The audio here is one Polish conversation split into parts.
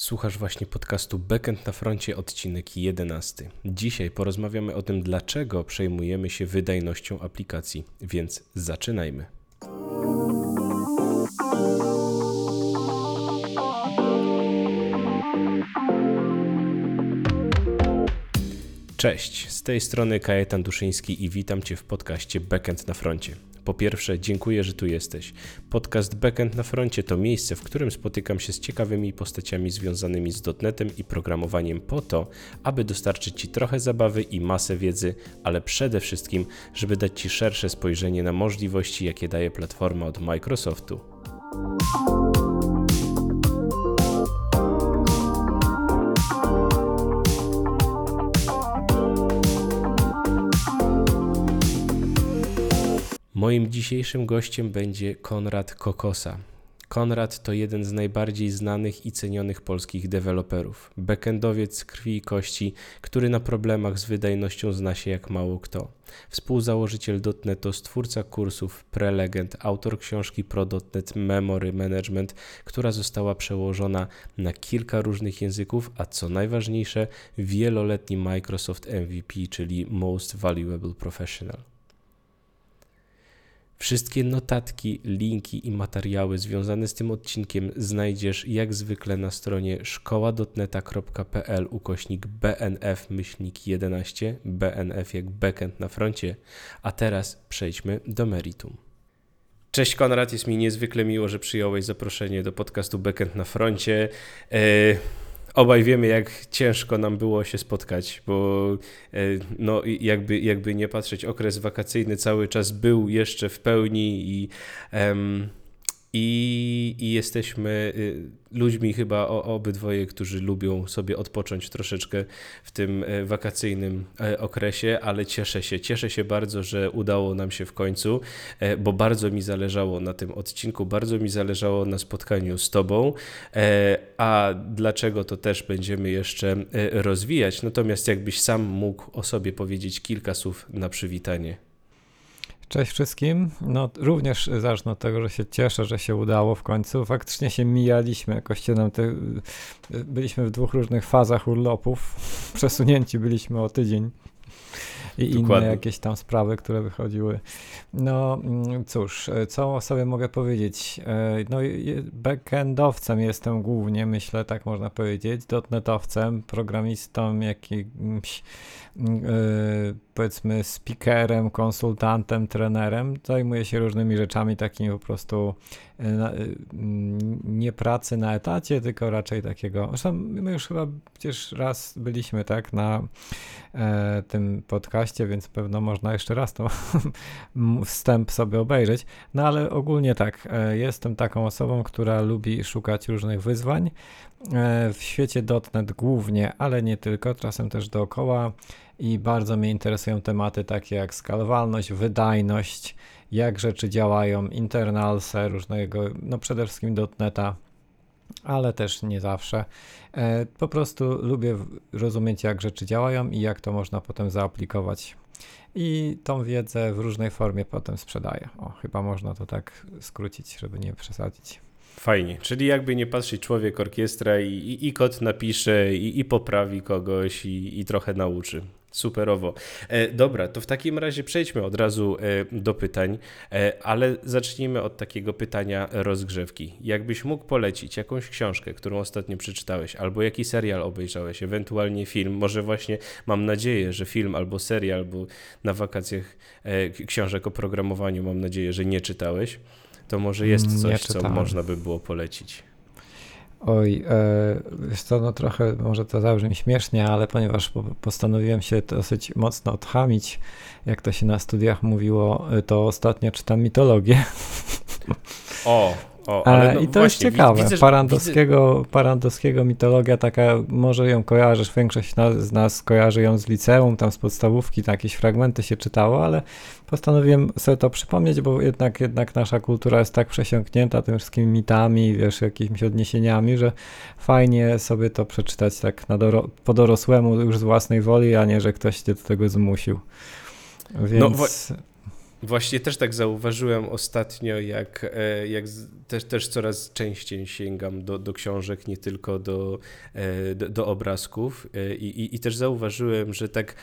Słuchasz właśnie podcastu Backend na froncie, odcinek 11. Dzisiaj porozmawiamy o tym, dlaczego przejmujemy się wydajnością aplikacji, więc zaczynajmy. Cześć, z tej strony Kajetan Duszyński i witam Cię w podcaście Backend na froncie. Po pierwsze, dziękuję, że tu jesteś. Podcast Backend na froncie to miejsce, w którym spotykam się z ciekawymi postaciami związanymi z dotnetem i programowaniem po to, aby dostarczyć Ci trochę zabawy i masę wiedzy, ale przede wszystkim, żeby dać Ci szersze spojrzenie na możliwości, jakie daje platforma od Microsoftu. Moim dzisiejszym gościem będzie Konrad Kokosa. Konrad to jeden z najbardziej znanych i cenionych polskich deweloperów. Backendowiec krwi i kości, który na problemach z wydajnością zna się jak mało kto. Współzałożyciel .NET stwórca kursów Prelegend, autor książki Pro.NET Memory Management, która została przełożona na kilka różnych języków, a co najważniejsze, wieloletni Microsoft MVP, czyli Most Valuable Professional. Wszystkie notatki, linki i materiały związane z tym odcinkiem znajdziesz jak zwykle na stronie szkoła.neta.pl ukośnik BNF myślnik 11, BNF jak backend na froncie. A teraz przejdźmy do meritum. Cześć Konrad, jest mi niezwykle miło, że przyjąłeś zaproszenie do podcastu Backend na froncie. Yy obaj wiemy, jak ciężko nam było się spotkać, bo e, no, jakby, jakby nie patrzeć, okres wakacyjny cały czas był jeszcze w pełni i i, i jesteśmy y, ludźmi chyba obydwoje, którzy lubią sobie odpocząć troszeczkę w tym e, wakacyjnym e, okresie, ale cieszę się, cieszę się bardzo, że udało nam się w końcu, e, bo bardzo mi zależało na tym odcinku, bardzo mi zależało na spotkaniu z Tobą, a dlaczego to też będziemy jeszcze rozwijać. Natomiast jakbyś sam mógł o sobie powiedzieć kilka słów na przywitanie. Cześć wszystkim. No, również zacznę od tego, że się cieszę, że się udało w końcu. Faktycznie się mijaliśmy, jakoś się nam te, byliśmy w dwóch różnych fazach urlopów. Przesunięci byliśmy o tydzień i Dokładnie. inne jakieś tam sprawy, które wychodziły. No mm, cóż, co sobie mogę powiedzieć? E, no backendowcem jestem głównie, myślę, tak można powiedzieć, dotnetowcem, programistą jakimś mm, e, powiedzmy speakerem, konsultantem, trenerem. Zajmuję się różnymi rzeczami takimi po prostu e, nie pracy na etacie, tylko raczej takiego. Zresztą my już chyba przecież raz byliśmy tak na e, tym podcaście, więc pewno można jeszcze raz to wstęp sobie obejrzeć. No ale ogólnie tak, e, jestem taką osobą, która lubi szukać różnych wyzwań e, w świecie .NET głównie, ale nie tylko, czasem też dookoła i bardzo mnie interesują tematy takie jak skalowalność, wydajność, jak rzeczy działają, internalse różnego, no przede wszystkim .NETA, ale też nie zawsze. E, po prostu lubię rozumieć, jak rzeczy działają i jak to można potem zaaplikować. I tą wiedzę w różnej formie potem sprzedaję. O, chyba można to tak skrócić, żeby nie przesadzić. Fajnie, czyli jakby nie patrzeć człowiek orkiestra i, i, i kod napisze i, i poprawi kogoś i, i trochę nauczy. Superowo. E, dobra, to w takim razie przejdźmy od razu e, do pytań, e, ale zacznijmy od takiego pytania rozgrzewki. Jakbyś mógł polecić jakąś książkę, którą ostatnio przeczytałeś, albo jaki serial obejrzałeś, ewentualnie film, może właśnie mam nadzieję, że film albo serial, bo na wakacjach książek o programowaniu mam nadzieję, że nie czytałeś, to może jest coś, co można by było polecić. Oj, e, co, no trochę może to zabrzmi śmiesznie, ale ponieważ postanowiłem się dosyć mocno odchamić, jak to się na studiach mówiło, e, to ostatnio czytam mitologię. O, o, e, no I to właśnie, jest ciekawe. Widzę, Parandowskiego, widzę... Parandowskiego mitologia taka, może ją kojarzysz, większość z nas kojarzy ją z liceum, tam z podstawówki, tam jakieś fragmenty się czytało, ale postanowiłem sobie to przypomnieć, bo jednak, jednak nasza kultura jest tak przesiąknięta tymi wszystkimi mitami, wiesz, jakimiś odniesieniami, że fajnie sobie to przeczytać tak na doro- po dorosłemu już z własnej woli, a nie, że ktoś cię do tego zmusił. No Więc... No, Właśnie też tak zauważyłem ostatnio, jak, e, jak też, też coraz częściej sięgam do, do książek, nie tylko do, e, do, do obrazków e, I, i, i też zauważyłem, że tak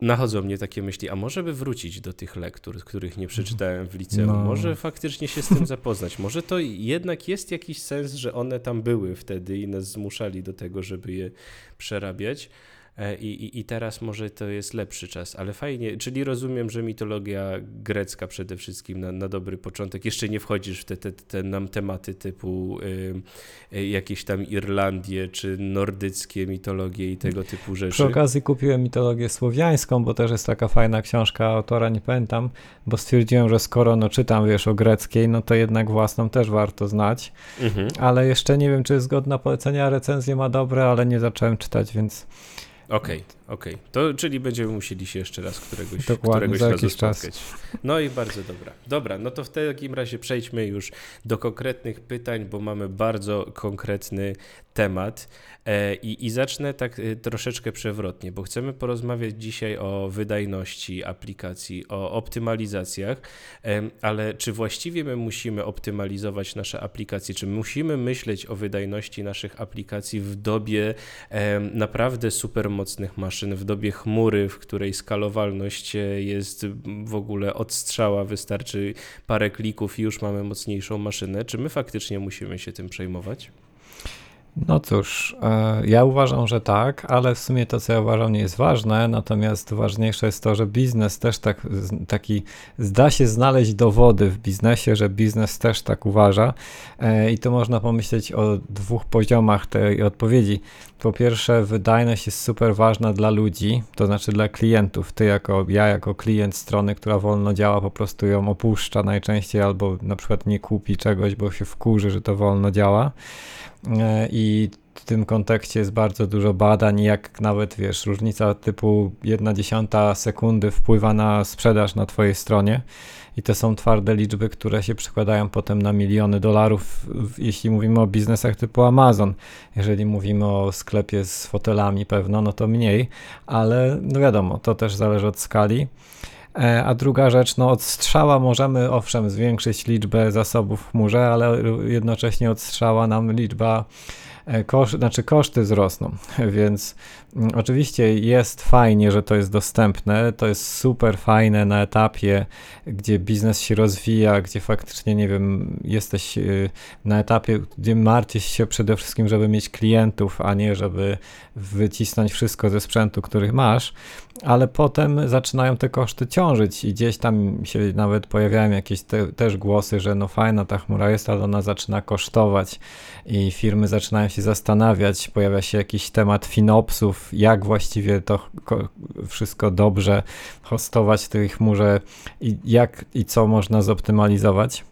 nachodzą mnie takie myśli, a może by wrócić do tych lektur, których nie przeczytałem w liceum, no. może faktycznie się z tym zapoznać, może to jednak jest jakiś sens, że one tam były wtedy i nas zmuszali do tego, żeby je przerabiać. E, I, i, I teraz może to jest lepszy czas, ale fajnie, czyli rozumiem, że mitologia grecka przede wszystkim na, na dobry początek. Jeszcze nie wchodzisz w te, te, te nam tematy typu y, y, jakieś tam Irlandie czy nordyckie mitologie i tego typu rzeczy. Przy okazji kupiłem mitologię słowiańską, bo też jest taka fajna książka autora, nie pamiętam, bo stwierdziłem, że skoro no czytam, wiesz, o greckiej, no to jednak własną też warto znać, mhm. ale jeszcze nie wiem, czy jest godna polecenia, recenzje ma dobre, ale nie zacząłem czytać, więc Okej, okay, okej. Okay. To czyli będziemy musieli się jeszcze raz któregoś, któregoś za razu spotkać. Czas. No i bardzo dobra. Dobra, no to w takim razie przejdźmy już do konkretnych pytań, bo mamy bardzo konkretny temat. E, I, I zacznę tak e, troszeczkę przewrotnie, bo chcemy porozmawiać dzisiaj o wydajności aplikacji, o optymalizacjach, ale czy właściwie my musimy optymalizować nasze aplikacje? Czy musimy myśleć o wydajności naszych aplikacji w dobie naprawdę supermocnych maszyn, w dobie chmury, w której skalowalność jest w ogóle odstrzała, wystarczy parę klików i już mamy mocniejszą maszynę? Czy my faktycznie musimy się tym przejmować? No cóż, e, ja uważam, że tak, ale w sumie to, co ja uważam, nie jest ważne, natomiast ważniejsze jest to, że biznes też tak, taki, zda się znaleźć dowody w biznesie, że biznes też tak uważa e, i to można pomyśleć o dwóch poziomach tej odpowiedzi. Po pierwsze, wydajność jest super ważna dla ludzi, to znaczy dla klientów. Ty jako, ja jako klient strony, która wolno działa, po prostu ją opuszcza najczęściej albo na przykład nie kupi czegoś, bo się wkurzy, że to wolno działa. E, i w tym kontekście jest bardzo dużo badań, jak nawet wiesz, różnica typu 1 dziesiąta sekundy wpływa na sprzedaż na Twojej stronie. I to są twarde liczby, które się przekładają potem na miliony dolarów, jeśli mówimy o biznesach typu Amazon. Jeżeli mówimy o sklepie z fotelami, pewno, no to mniej, ale no wiadomo, to też zależy od skali. E, a druga rzecz, no od strzała możemy owszem zwiększyć liczbę zasobów w chmurze, ale jednocześnie od strzała nam liczba kosz, znaczy koszty wzrosną, więc mm, oczywiście jest fajnie, że to jest dostępne, to jest super fajne na etapie, gdzie biznes się rozwija, gdzie faktycznie, nie wiem, jesteś y, na etapie, gdzie martwisz się przede wszystkim, żeby mieć klientów, a nie żeby wycisnąć wszystko ze sprzętu, których masz, ale potem zaczynają te koszty ciążyć i gdzieś tam się nawet pojawiają jakieś te, też głosy, że no fajna ta chmura jest, ale ona zaczyna kosztować i firmy zaczynają się zastanawiać, pojawia się jakiś temat finopsów, jak właściwie to wszystko dobrze hostować w tej chmurze i jak i co można zoptymalizować.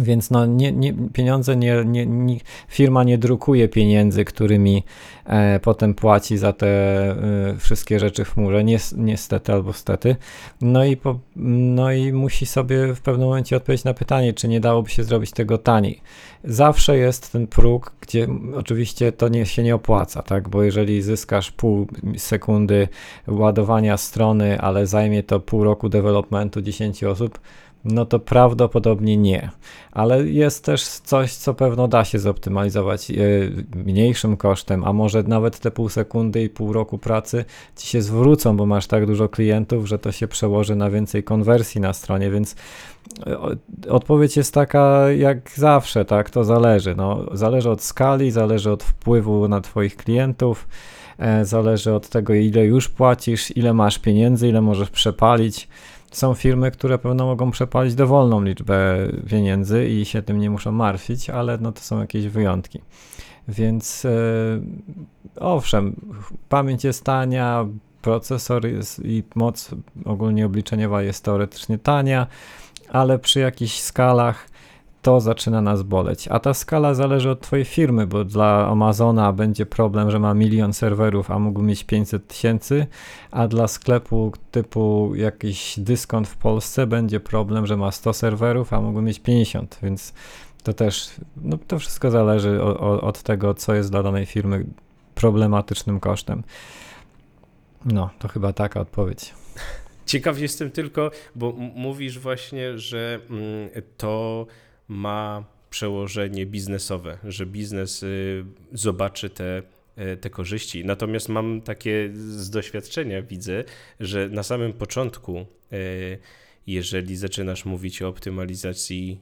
Więc no, nie, nie, pieniądze nie, nie, nie, firma nie drukuje pieniędzy, którymi e, potem płaci za te e, wszystkie rzeczy w chmurze, niestety albo stety. No i, po, no i musi sobie w pewnym momencie odpowiedzieć na pytanie, czy nie dałoby się zrobić tego taniej. Zawsze jest ten próg, gdzie oczywiście to nie, się nie opłaca, tak? bo jeżeli zyskasz pół sekundy ładowania strony, ale zajmie to pół roku developmentu 10 osób, no to prawdopodobnie nie. Ale jest też coś, co pewno da się zoptymalizować yy, mniejszym kosztem, a może nawet te pół sekundy i pół roku pracy ci się zwrócą, bo masz tak dużo klientów, że to się przełoży na więcej konwersji na stronie, więc y, odpowiedź jest taka jak zawsze, tak, to zależy. No, zależy od skali, zależy od wpływu na twoich klientów, e, zależy od tego, ile już płacisz, ile masz pieniędzy, ile możesz przepalić. Są firmy, które pewno mogą przepalić dowolną liczbę pieniędzy i się tym nie muszą martwić, ale no to są jakieś wyjątki. Więc e, owszem, pamięć jest tania, procesor jest i moc ogólnie obliczeniowa jest teoretycznie tania, ale przy jakichś skalach to zaczyna nas boleć. A ta skala zależy od Twojej firmy, bo dla Amazona będzie problem, że ma milion serwerów, a mógł mieć 500 tysięcy, a dla sklepu typu jakiś dyskont w Polsce będzie problem, że ma 100 serwerów, a mógł mieć 50, więc to też, no to wszystko zależy o, o, od tego, co jest dla danej firmy problematycznym kosztem. No, to chyba taka odpowiedź. Ciekaw jestem tylko, bo mówisz właśnie, że mm, to ma przełożenie biznesowe, że biznes y, zobaczy te E, te korzyści. Natomiast mam takie z doświadczenia, widzę, że na samym początku, e, jeżeli zaczynasz mówić o optymalizacji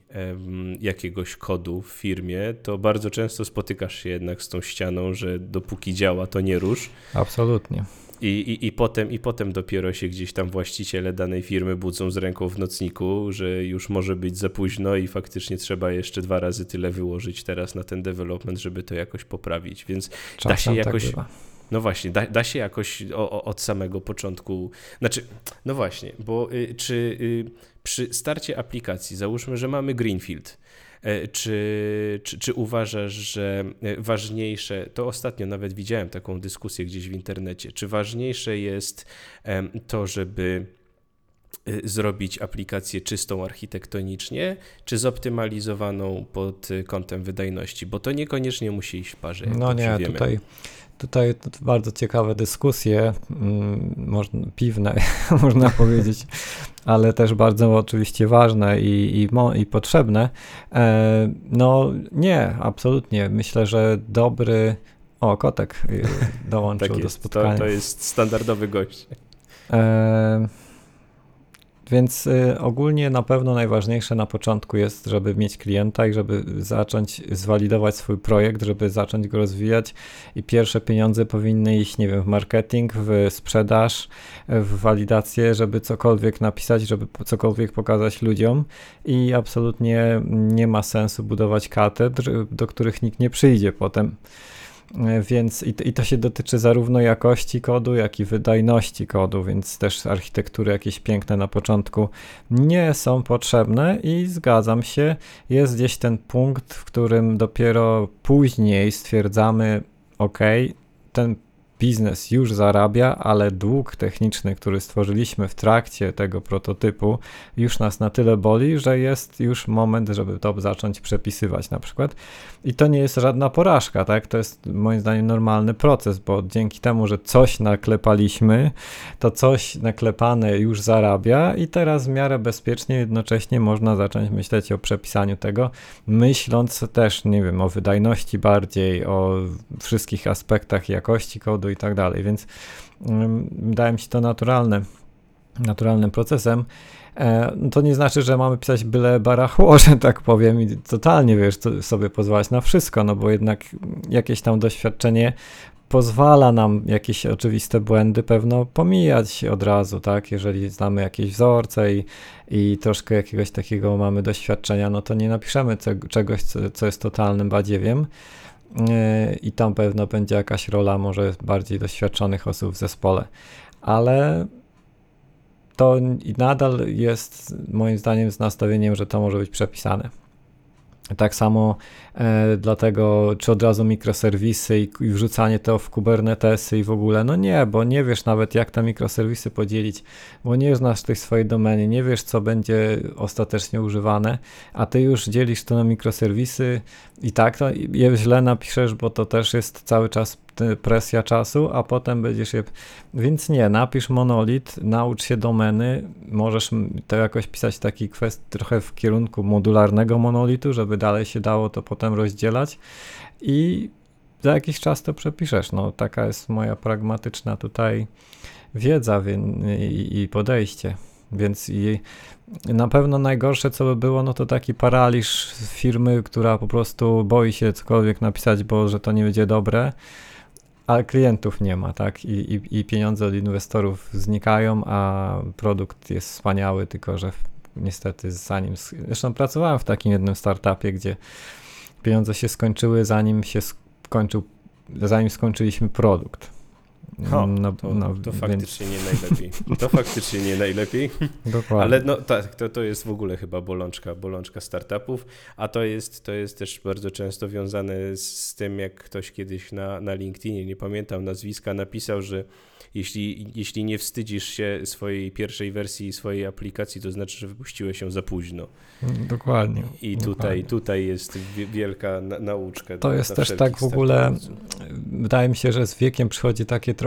jakiegoś kodu w firmie, to bardzo często spotykasz się jednak z tą ścianą, że dopóki działa, to nie rusz. Absolutnie. I, i, i, potem, I potem dopiero się gdzieś tam właściciele danej firmy budzą z ręką w nocniku, że już może być za późno i faktycznie trzeba jeszcze dwa razy tyle wyłożyć teraz na ten development, żeby to jakoś poprawić. Więc Czasem da się tak jakoś. Tak no właśnie, da, da się jakoś o, o, od samego początku. Znaczy, no właśnie, bo y, czy y, przy starcie aplikacji, załóżmy, że mamy Greenfield czy, czy, czy uważasz, że e, ważniejsze, to ostatnio nawet widziałem taką dyskusję gdzieś w internecie, czy ważniejsze jest to, żeby e, zrobić aplikację czystą architektonicznie, czy zoptymalizowaną pod kątem wydajności, bo to niekoniecznie musi iść w parze. No nie, wiemy. tutaj Tutaj bardzo ciekawe dyskusje, mm, można, piwne, można powiedzieć, ale też bardzo oczywiście ważne i, i, i potrzebne. E, no nie, absolutnie. Myślę, że dobry. O, kotek y, dołączył tak do spotkania. To, to jest standardowy gość. E, więc y, ogólnie na pewno najważniejsze na początku jest, żeby mieć klienta i żeby zacząć zwalidować swój projekt, żeby zacząć go rozwijać i pierwsze pieniądze powinny iść, nie wiem, w marketing, w sprzedaż, w walidację, żeby cokolwiek napisać, żeby cokolwiek pokazać ludziom i absolutnie nie ma sensu budować katedr, do których nikt nie przyjdzie potem. E, więc i i to się dotyczy zarówno jakości kodu, jak i wydajności kodu, więc też architektury jakieś piękne na początku nie są potrzebne i zgadzam się, jest gdzieś ten punkt, w którym dopiero później stwierdzamy, ok, ten biznes już zarabia, ale dług techniczny, który stworzyliśmy w trakcie tego prototypu, już nas na tyle boli, że jest już moment, żeby to zacząć przepisywać na przykład. I to nie jest żadna porażka, tak? To jest moim zdaniem normalny proces, bo dzięki temu, że coś naklepaliśmy, to coś naklepane już zarabia i teraz w miarę bezpiecznie jednocześnie można zacząć myśleć o przepisaniu tego, myśląc też, nie wiem, o wydajności bardziej, o wszystkich aspektach jakości kodu i tak dalej, więc wydaje mi się to naturalne, naturalnym procesem. E, no to nie znaczy, że mamy pisać byle barachło, że tak powiem, i totalnie, wiesz, sobie pozwalać na wszystko, no bo jednak jakieś tam doświadczenie pozwala nam jakieś oczywiste błędy pewno pomijać od razu, tak? Jeżeli znamy jakieś wzorce i, i troszkę jakiegoś takiego mamy doświadczenia, no to nie napiszemy czegoś, co, co jest totalnym badziewiem. I tam pewno będzie jakaś rola może bardziej doświadczonych osób w zespole. Ale to nadal jest moim zdaniem z nastawieniem, że to może być przepisane. Tak samo e, dlatego, czy od razu mikroserwisy i, i wrzucanie to w Kubernetesy i w ogóle, no nie, bo nie wiesz nawet jak te mikroserwisy podzielić, bo nie znasz tej swojej domeny, nie wiesz co będzie ostatecznie używane, a ty już dzielisz to na mikroserwisy i tak to je źle napiszesz, bo to też jest cały czas presja czasu, a potem będziesz je. Więc nie, napisz monolit, naucz się domeny, możesz to jakoś pisać taki kwest trochę w kierunku modularnego monolitu, żeby dalej się dało to potem rozdzielać i za jakiś czas to przepiszesz. No, taka jest moja pragmatyczna tutaj wiedza i, podejście. Więc i na pewno najgorsze, co by było, no to taki paraliż firmy, która po prostu boi się cokolwiek napisać, bo że to nie będzie dobre ale klientów nie ma, tak? I, i, I, pieniądze od inwestorów znikają, a produkt jest wspaniały, tylko że niestety zanim. Zresztą pracowałem w takim jednym startupie, gdzie pieniądze się skończyły, zanim się skończył, zanim skończyliśmy produkt. Ho, no, to, no, to faktycznie więc... nie najlepiej. To faktycznie nie najlepiej. Dokładnie. Ale no tak, to, to jest w ogóle chyba bolączka, bolączka startupów, a to jest, to jest też bardzo często wiązane z tym, jak ktoś kiedyś na, na LinkedInie, nie pamiętam nazwiska, napisał, że jeśli, jeśli nie wstydzisz się swojej pierwszej wersji swojej aplikacji, to znaczy, że wypuściłeś ją za późno. Dokładnie. I tutaj, dokładnie. tutaj jest wielka nauczka. To jest też tak w ogóle, wydaje mi się, że z wiekiem przychodzi taki trochę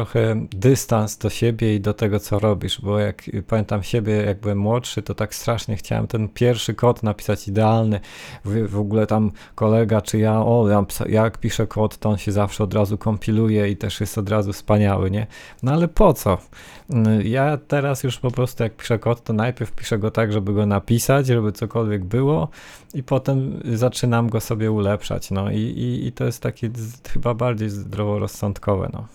dystans do siebie i do tego, co robisz, bo jak pamiętam siebie, jak byłem młodszy, to tak strasznie chciałem ten pierwszy kod napisać idealny. W, w ogóle tam kolega czy ja, o, ja, jak piszę kod, to on się zawsze od razu kompiluje i też jest od razu wspaniały, nie? No ale po co? Mm, ja teraz już po prostu jak piszę kod, to najpierw piszę go tak, żeby go napisać, żeby cokolwiek było i potem zaczynam go sobie ulepszać, no i, i, i to jest takie chyba bardziej zdroworozsądkowe, no.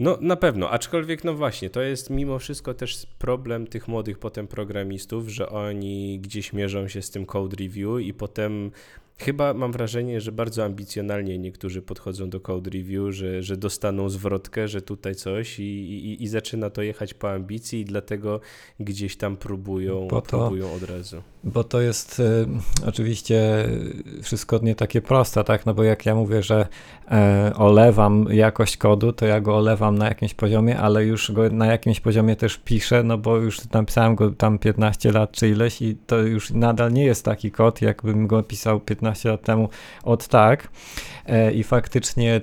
No na pewno, aczkolwiek no właśnie, to jest mimo wszystko też problem tych młodych potem programistów, że oni gdzieś mierzą się z tym code review i potem Chyba mam wrażenie, że bardzo ambicjonalnie niektórzy podchodzą do code review, że, że dostaną zwrotkę, że tutaj coś i, i, i zaczyna to jechać po ambicji i dlatego gdzieś tam próbują, to, próbują od razu. Bo to jest y, oczywiście wszystko nie takie proste, tak? No bo jak ja mówię, że e, olewam jakość kodu, to ja go olewam na jakimś poziomie, ale już go na jakimś poziomie też piszę, no bo już napisałem go tam 15 lat czy ileś i to już nadal nie jest taki kod, jakbym go pisał 15 15 lat temu od tak. E, i faktycznie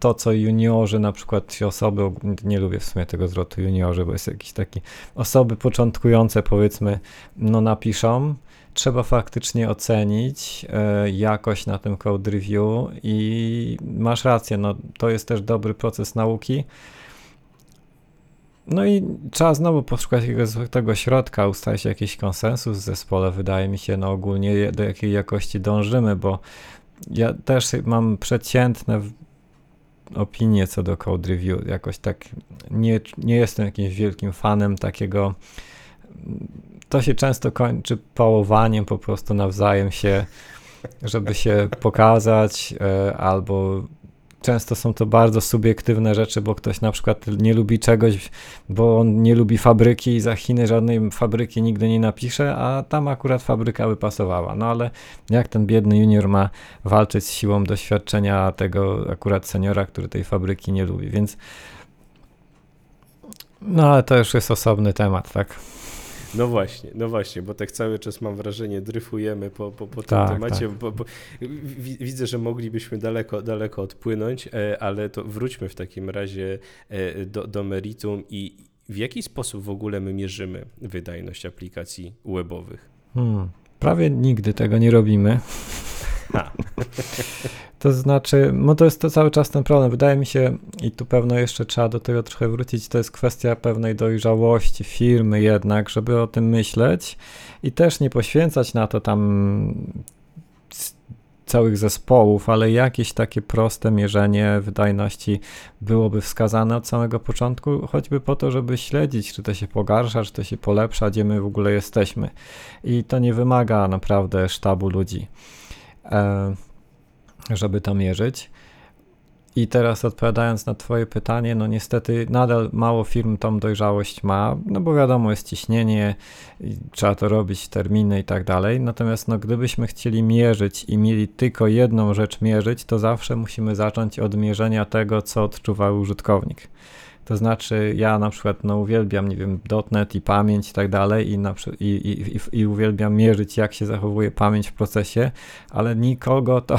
to, co juniorzy, na przykład osoby, nie lubię w sumie tego zwrotu juniorzy, bo jest jakiś taki, osoby początkujące powiedzmy, no napiszą, trzeba faktycznie ocenić e, jakość na tym code review i masz rację, no to jest też dobry proces nauki, no i trzeba znowu poszukać jakiegoś tego środka, ustalić jakiś konsensus w zespole. Wydaje mi się, no ogólnie do jakiej jakości dążymy, bo ja też mam przeciętne opinie co do code review. Jakoś tak nie, nie jestem jakimś wielkim fanem takiego. To się często kończy pałowaniem po prostu nawzajem się, żeby się pokazać, e, albo często są to bardzo subiektywne rzeczy, bo ktoś na przykład nie lubi czegoś, bo on nie lubi fabryki i za Chiny żadnej fabryki nigdy nie napisze, a tam akurat fabryka by pasowała. No ale jak ten biedny junior ma walczyć z siłą doświadczenia tego akurat seniora, który tej fabryki nie lubi, więc no ale to już jest osobny temat, tak? No właśnie, no właśnie, bo tak cały czas mam wrażenie, dryfujemy po, po, po tym tak, temacie. Tak. Bo, bo, widzę, że moglibyśmy daleko, daleko odpłynąć, e, ale to wróćmy w takim razie e, do, do meritum i w jaki sposób w ogóle my mierzymy wydajność aplikacji webowych? Hmm, prawie nigdy tego nie robimy. To znaczy, no to jest to cały czas ten problem. Wydaje mi się, i tu pewno jeszcze trzeba do tego trochę wrócić, to jest kwestia pewnej dojrzałości firmy jednak, żeby o tym myśleć i też nie poświęcać na to tam całych zespołów, ale jakieś takie proste mierzenie wydajności byłoby wskazane od samego początku, choćby po to, żeby śledzić, czy to się pogarsza, czy to się polepsza, gdzie my w ogóle jesteśmy. I to nie wymaga naprawdę sztabu ludzi. E, żeby to mierzyć. I teraz odpowiadając na Twoje pytanie, no niestety nadal mało firm tą dojrzałość ma, no bo wiadomo, jest ciśnienie, trzeba to robić, terminy i tak dalej. Natomiast no, gdybyśmy chcieli mierzyć i mieli tylko jedną rzecz mierzyć, to zawsze musimy zacząć od mierzenia tego, co odczuwa użytkownik. To znaczy, ja na przykład no, uwielbiam, nie wiem, dotnet i pamięć i tak dalej, i, na, i, i, i, uwielbiam mierzyć, jak się zachowuje pamięć w procesie, ale nikogo to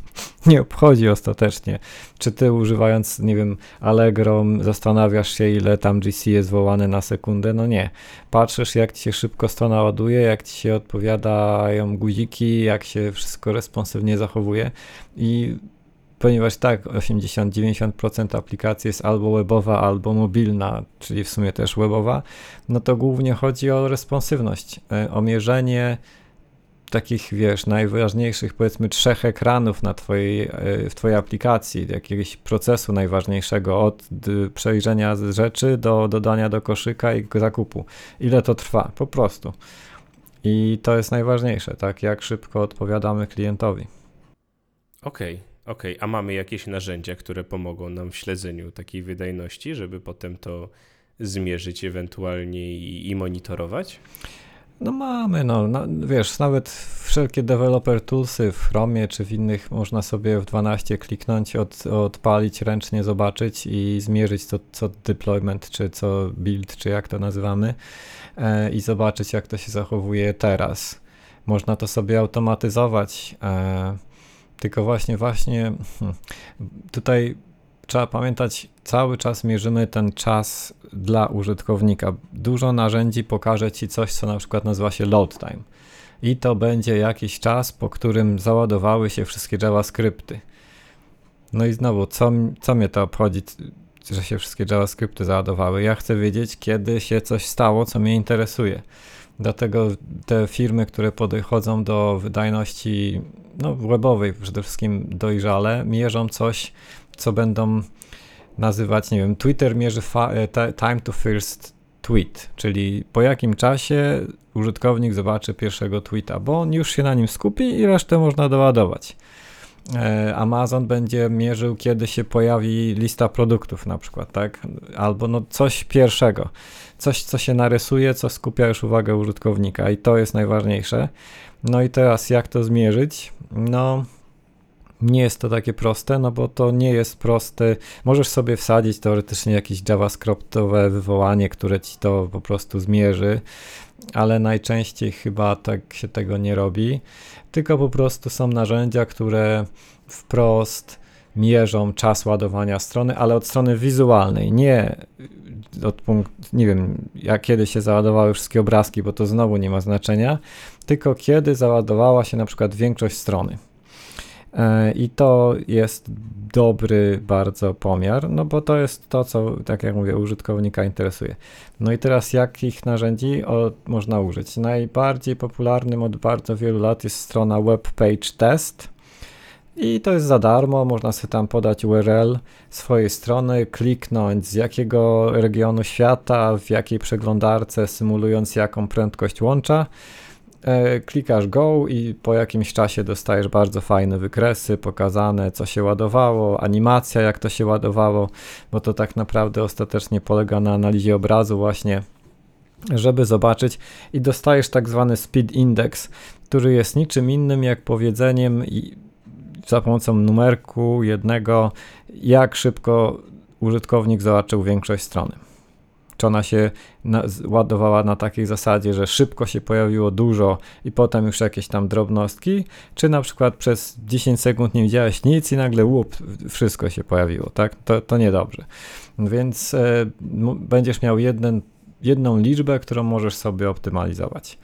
nie obchodzi ostatecznie. Czy ty używając, nie wiem, Allegro zastanawiasz się, ile tam GC jest wołane na sekundę? No nie. Patrzysz, jak ci się szybko strona ładuje, jak ci się odpowiadają guziki, jak się wszystko responsywnie zachowuje i ponieważ tak, 80-90% aplikacji jest albo webowa, albo mobilna, czyli w sumie też webowa, no to głównie chodzi o responsywność, e, o mierzenie takich, wiesz, najważniejszych, powiedzmy, trzech ekranów na twojej, e, w twojej aplikacji, jakiegoś procesu najważniejszego, od przejrzenia rzeczy do dodania do koszyka i zakupu. Ile to trwa? Po prostu. I to jest najważniejsze, tak? Jak szybko odpowiadamy klientowi. Okej, okay. Okej, okay, a mamy jakieś narzędzia, które pomogą nam w śledzeniu takiej wydajności, żeby potem to zmierzyć ewentualnie i, i monitorować? No mamy, no, no, wiesz, nawet wszelkie developer toolsy w Chromie czy w innych można sobie w 12 kliknąć, od, odpalić ręcznie, zobaczyć i zmierzyć co, co deployment, czy co build, czy jak to nazywamy e, i zobaczyć jak to się zachowuje teraz. Można to sobie automatyzować. E, tylko właśnie, właśnie hmm, tutaj trzeba pamiętać, cały czas mierzymy ten czas dla użytkownika. Dużo narzędzi pokaże ci coś, co na przykład nazywa się load time. I to będzie jakiś czas, po którym załadowały się wszystkie JavaScripty. No i znowu, co, co mnie to obchodzi, że się wszystkie JavaScripty załadowały? Ja chcę wiedzieć, kiedy się coś stało, co mnie interesuje. Dlatego te firmy, które podchodzą do wydajności no, webowej przede wszystkim dojrzale, mierzą coś, co będą nazywać, nie wiem, Twitter mierzy e, time to first tweet, czyli po jakim czasie użytkownik zobaczy pierwszego tweeta, bo on już się na nim skupi i resztę można doładować. E, Amazon będzie mierzył, kiedy się pojawi lista produktów na przykład, tak? Albo no coś pierwszego, coś, co się narysuje, co skupia już uwagę użytkownika i to jest najważniejsze. No i teraz jak to zmierzyć? No nie jest to takie proste, no bo to nie jest proste. Możesz sobie wsadzić teoretycznie jakieś JavaScriptowe wywołanie, które ci to po prostu zmierzy, ale najczęściej chyba tak się tego nie robi, tylko po prostu są narzędzia, które wprost mierzą czas ładowania strony, ale od strony wizualnej, nie od punktu, nie wiem, jak kiedy się załadowały wszystkie obrazki, bo to znowu nie ma znaczenia, tylko kiedy załadowała się na przykład większość strony. E, I to jest dobry bardzo pomiar, no bo to jest to, co, tak jak mówię, użytkownika interesuje. No i teraz jakich narzędzi o, można użyć? Najbardziej popularnym od bardzo wielu lat jest strona Web Page Test. I to jest za darmo, można sobie tam podać URL swojej strony, kliknąć z jakiego regionu świata, w jakiej przeglądarce, symulując jaką prędkość łącza. E, klikasz go i po jakimś czasie dostajesz bardzo fajne wykresy, pokazane co się ładowało, animacja jak to się ładowało, bo to tak naprawdę ostatecznie polega na analizie obrazu właśnie, żeby zobaczyć. I dostajesz tak zwany speed index, który jest niczym innym jak powiedzeniem za pomocą numerku jednego, jak szybko użytkownik zobaczył większość strony czy ona się ładowała na takiej zasadzie, że szybko się pojawiło dużo i potem już jakieś tam drobnostki, czy na przykład przez 10 sekund nie widziałeś nic i nagle łup, wszystko się pojawiło, tak? To, to niedobrze. Więc e, będziesz miał jeden, jedną liczbę, którą możesz sobie optymalizować.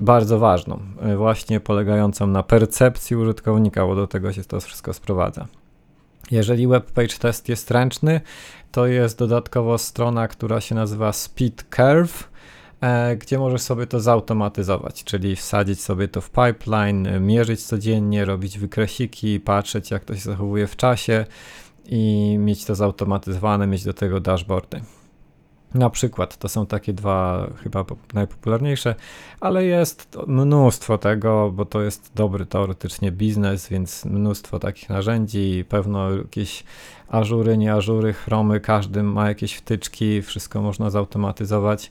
Bardzo ważną, e, właśnie polegającą na percepcji użytkownika, bo do tego się to wszystko sprowadza. Jeżeli web page test jest ręczny, to jest dodatkowo strona, która się nazywa Speed Curve, e, gdzie możesz sobie to zautomatyzować, czyli wsadzić sobie to w pipeline, mierzyć codziennie, robić wykresiki, patrzeć jak to się zachowuje w czasie i mieć to zautomatyzowane, mieć do tego dashboardy. Na przykład to są takie dwa chyba najpopularniejsze, ale jest mnóstwo tego, bo to jest dobry teoretycznie biznes, więc mnóstwo takich narzędzi, pewno jakieś ażury, nie ażury, chromy, każdy ma jakieś wtyczki, wszystko można zautomatyzować.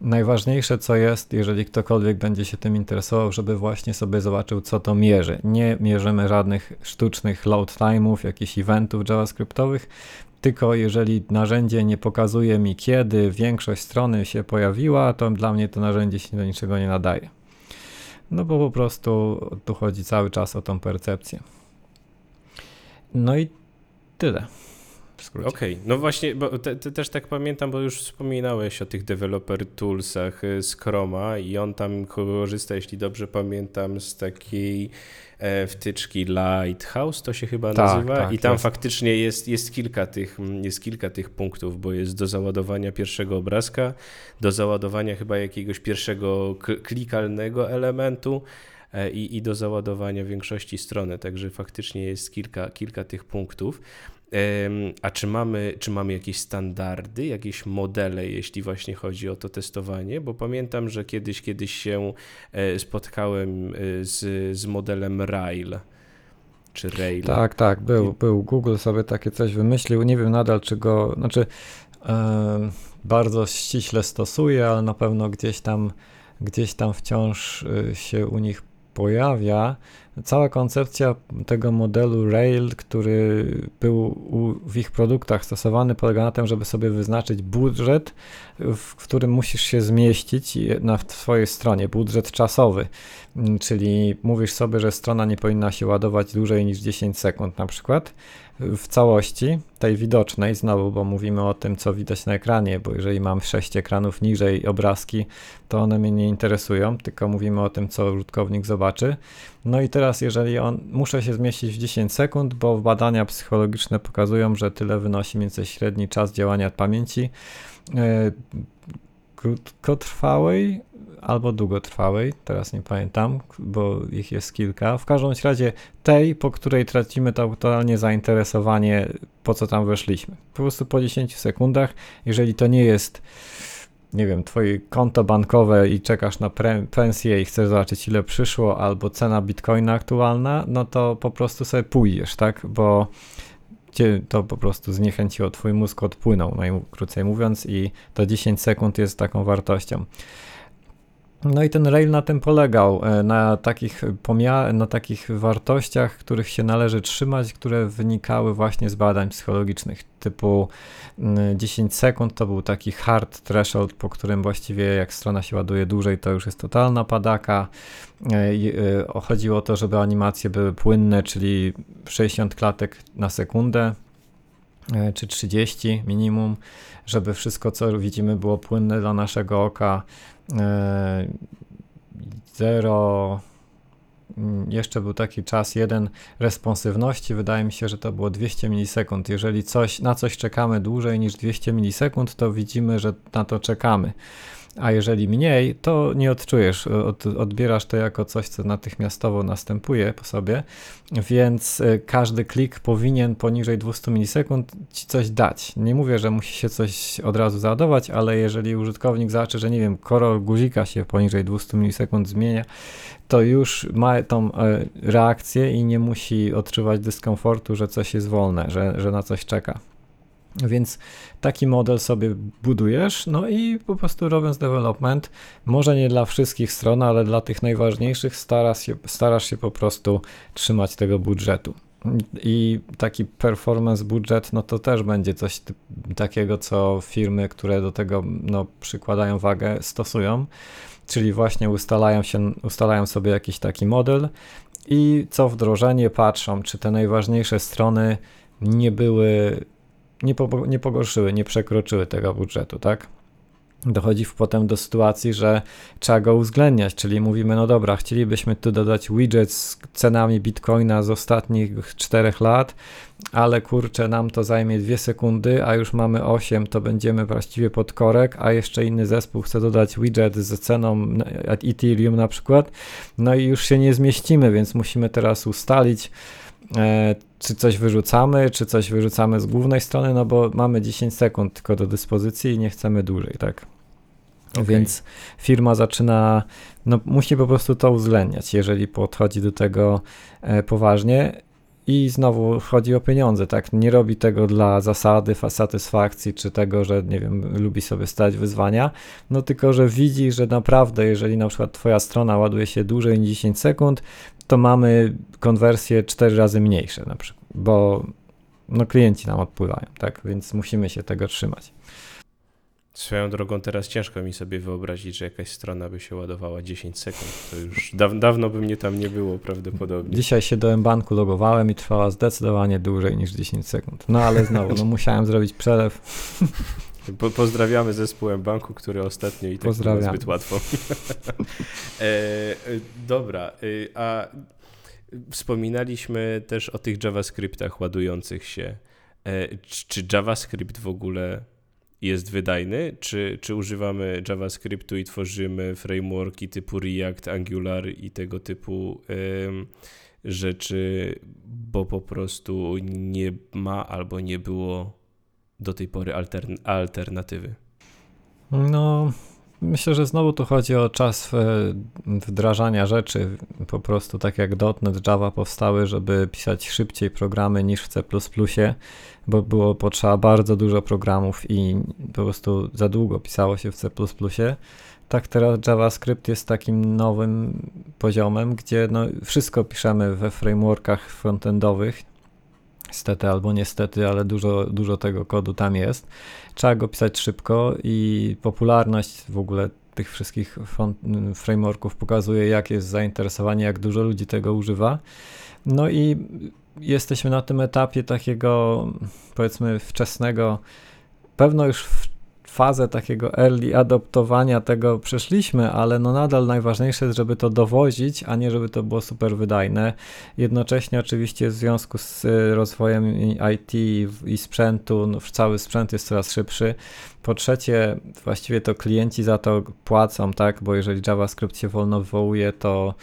Najważniejsze co jest, jeżeli ktokolwiek będzie się tym interesował, żeby właśnie sobie zobaczył, co to mierzy. Nie mierzymy żadnych sztucznych load time'ów, jakichś eventów javascriptowych, tylko jeżeli narzędzie nie pokazuje mi, kiedy większość strony się pojawiła, to dla mnie to narzędzie się do niczego nie nadaje. No bo po prostu tu chodzi cały czas o tą percepcję. No i tyle. Okej, okay. no właśnie, bo te, te, też tak pamiętam, bo już wspominałeś o tych developer toolsach y, z Chroma i on tam korzysta, jeśli dobrze pamiętam, z takiej wtyczki Lighthouse, to się chyba tak, nazywa. Tak, I tam jest. faktycznie jest, jest, kilka tych, jest kilka tych punktów, bo jest do załadowania pierwszego obrazka, do załadowania chyba jakiegoś pierwszego klikalnego elementu e, i, i do załadowania większości strony. Także faktycznie jest kilka, kilka tych punktów. A czy mamy, czy mamy jakieś standardy, jakieś modele, jeśli właśnie chodzi o to testowanie? Bo pamiętam, że kiedyś, kiedyś się e, spotkałem e, z, z modelem Rail czy Rail. Tak, tak, był, był. Google sobie takie coś wymyślił. Nie wiem nadal, czy go, znaczy e, bardzo ściśle stosuje, ale na pewno gdzieś tam, gdzieś tam wciąż się u nich pojawia. Cała koncepcja tego modelu Rail, który był u, w ich produktach stosowany, polega na tym, żeby sobie wyznaczyć budżet, w którym musisz się zmieścić na swojej stronie, budżet czasowy. Mm, czyli mówisz sobie, że strona nie powinna się ładować dłużej niż 10 sekund na przykład w całości, tej widocznej, znowu, bo mówimy o tym, co widać na ekranie, bo jeżeli mam 6 ekranów niżej obrazki, to one mnie nie interesują, tylko mówimy o tym, co użytkownik zobaczy. No i teraz, jeżeli on, muszę się zmieścić w 10 sekund, bo badania psychologiczne pokazują, że tyle wynosi mniej więcej średni czas działania pamięci e, krótkotrwałej albo długotrwałej, teraz nie pamiętam, bo ich jest kilka. W każdym razie tej, po której tracimy totalnie zainteresowanie, po co tam weszliśmy. Po prostu po 10 sekundach, jeżeli to nie jest nie wiem, twoje konto bankowe i czekasz na pensję i chcesz zobaczyć ile przyszło, albo cena bitcoina aktualna, no to po prostu sobie pójdziesz, tak? Bo cię to po prostu zniechęciło, twój mózg odpłynął, najkrócej mówiąc, i to 10 sekund jest taką wartością. No i ten rail na tym polegał, e, na takich, na takich wartościach, których się należy trzymać, które wynikały właśnie z badań psychologicznych, typu 10 mm, sekund to był taki hard threshold, po którym właściwie jak strona się ładuje dłużej, to już jest totalna padaka. E, e, chodziło o to, żeby animacje były płynne, czyli 60 klatek na sekundę, czy 30 minimum, żeby wszystko, co widzimy, było płynne dla naszego oka. E, zero. Mm, jeszcze był taki czas jeden responsywności, wydaje mi się, że to było 200 milisekund. Jeżeli coś, na coś czekamy dłużej niż 200 milisekund, to widzimy, że na to czekamy a jeżeli mniej, to nie odczujesz, od, odbierasz to jako coś, co natychmiastowo następuje po sobie, więc e, każdy klik powinien poniżej 200 milisekund ci coś dać. Nie mówię, że musi się coś od razu załadować, ale jeżeli użytkownik zobaczy, że nie wiem, kolor guzika się poniżej 200 milisekund zmienia, to już ma tą e, reakcję i nie musi odczuwać dyskomfortu, że coś jest wolne, że, że na coś czeka. Więc taki model sobie budujesz, no i po prostu robiąc development, może nie dla wszystkich stron, ale dla tych najważniejszych starasz się, starasz się po prostu trzymać tego budżetu. I taki performance budżet, no to też będzie coś takiego, co firmy, które do tego no, przykładają wagę, stosują, czyli właśnie ustalają, się, ustalają sobie jakiś taki model i co wdrożenie patrzą, czy te najważniejsze strony nie były nie, po, nie pogorszyły, nie przekroczyły tego budżetu, tak? Dochodzi potem do sytuacji, że trzeba go uwzględniać, czyli mówimy, no dobra, chcielibyśmy tu dodać widget z cenami bitcoina z ostatnich 4 lat, ale kurczę, nam to zajmie 2 sekundy, a już mamy 8, to będziemy właściwie pod korek, a jeszcze inny zespół chce dodać widget z ceną Ethereum na przykład, no i już się nie zmieścimy, więc musimy teraz ustalić, E, czy coś wyrzucamy, czy coś wyrzucamy z głównej strony, no bo mamy 10 sekund tylko do dyspozycji i nie chcemy dłużej, tak? Okay. Więc firma zaczyna, no musi po prostu to uwzględniać, jeżeli podchodzi do tego e, poważnie. I znowu chodzi o pieniądze, tak? Nie robi tego dla zasady, satysfakcji, czy tego, że nie wiem, lubi sobie stać wyzwania, no tylko, że widzi, że naprawdę, jeżeli na przykład Twoja strona ładuje się dłużej niż 10 sekund, to mamy konwersje 4 razy mniejsze na przykład, bo no klienci nam odpływają, tak? Więc musimy się tego trzymać. Swoją drogą teraz ciężko mi sobie wyobrazić, że jakaś strona by się ładowała 10 sekund. To już daw dawno by mnie tam nie było prawdopodobnie. Dzisiaj się do banku logowałem i trwała zdecydowanie dłużej niż 10 sekund. No ale znowu, no musiałem zrobić przelew. Po, pozdrawiamy zespół banku, który ostatnio i tak było zbyt łatwo. e, e, dobra, e, a wspominaliśmy też o tych JavaScriptach ładujących się. E, czy JavaScript w ogóle jest wydajny, czy, czy używamy JavaScriptu i tworzymy frameworki typu React, Angular i tego typu rzeczy, bo po prostu nie ma albo nie było do tej pory altern alternatywy? No, myślę, że znowu tu chodzi o czas e, wdrażania rzeczy. Po prostu tak jak .NET, Java powstały, żeby pisać szybciej programy niż w C++, bo było potrzeba bardzo dużo programów i po prostu za długo pisało się w C++. tak teraz JavaScript jest takim nowym poziomem, gdzie no, wszystko piszemy we frameworkach frontendowych. Niestety albo niestety, ale dużo, dużo tego kodu tam jest. Trzeba go pisać szybko i popularność w ogóle tych wszystkich frameworków pokazuje, jakie jest zainteresowanie, jak dużo ludzi tego używa. No i jesteśmy na tym etapie takiego, powiedzmy, wczesnego, pewno już w fazę takiego early adoptowania tego przeszliśmy, ale no nadal najważniejsze jest, żeby to dowozić, a nie żeby to było super wydajne. Jednocześnie oczywiście w związku z y, rozwojem IT i sprzętu, no cały sprzęt jest coraz szybszy. Po trzecie, właściwie to klienci za to płacą, tak, bo jeżeli JavaScript się wolno wywołuje, to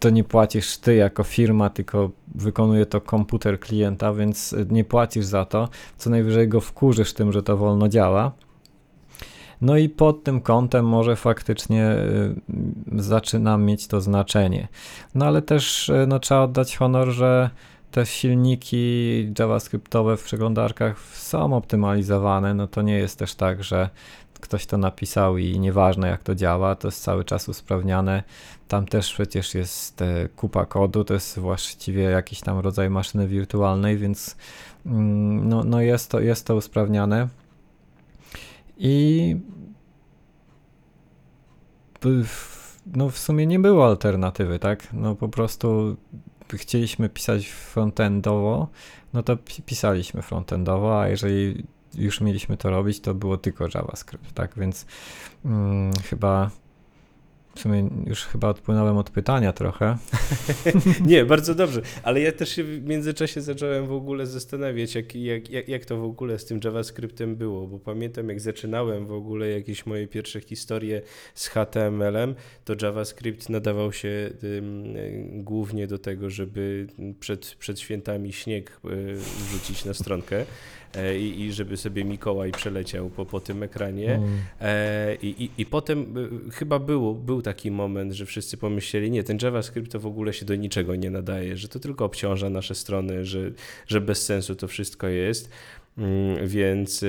to nie płacisz ty jako firma, tylko wykonuje to komputer klienta, więc nie płacisz za to. Co najwyżej go wkurzysz tym, że to wolno działa. No i pod tym kątem może faktycznie y, zaczyna mieć to znaczenie. No ale też y, no, trzeba oddać honor, że te silniki JavaScriptowe w przeglądarkach są optymalizowane. No to nie jest też tak, że ktoś to napisał i nieważne jak to działa, to jest cały czas usprawniane. Tam też przecież jest e, kupa kodu, to jest właściwie jakiś tam rodzaj maszyny wirtualnej, więc mm, no, no jest, to, jest to usprawniane. I no w sumie nie było alternatywy, tak? No po prostu chcieliśmy pisać frontendowo, no to pisaliśmy frontendowo, a jeżeli już mieliśmy to robić, to było tylko JavaScript, tak? Więc hmm, chyba w sumie już chyba odpłynąłem od pytania trochę. Nie, bardzo dobrze, ale ja też się w międzyczasie zacząłem w ogóle zastanawiać, jak, jak, jak, jak to w ogóle z tym JavaScriptem było, bo pamiętam jak zaczynałem w ogóle jakieś moje pierwsze historie z HTML-em, to JavaScript nadawał się głównie do tego, żeby przed, przed świętami śnieg y, wrzucić na stronkę. E, i, i żeby sobie Mikołaj przeleciał po, po tym ekranie. Mm. E, I, i, I potem e, chyba był, był taki moment, że wszyscy pomyśleli, nie, ten JavaScript to w ogóle się do niczego nie nadaje, że to tylko obciąża nasze strony, że, że bez sensu to wszystko jest. Mm, więc,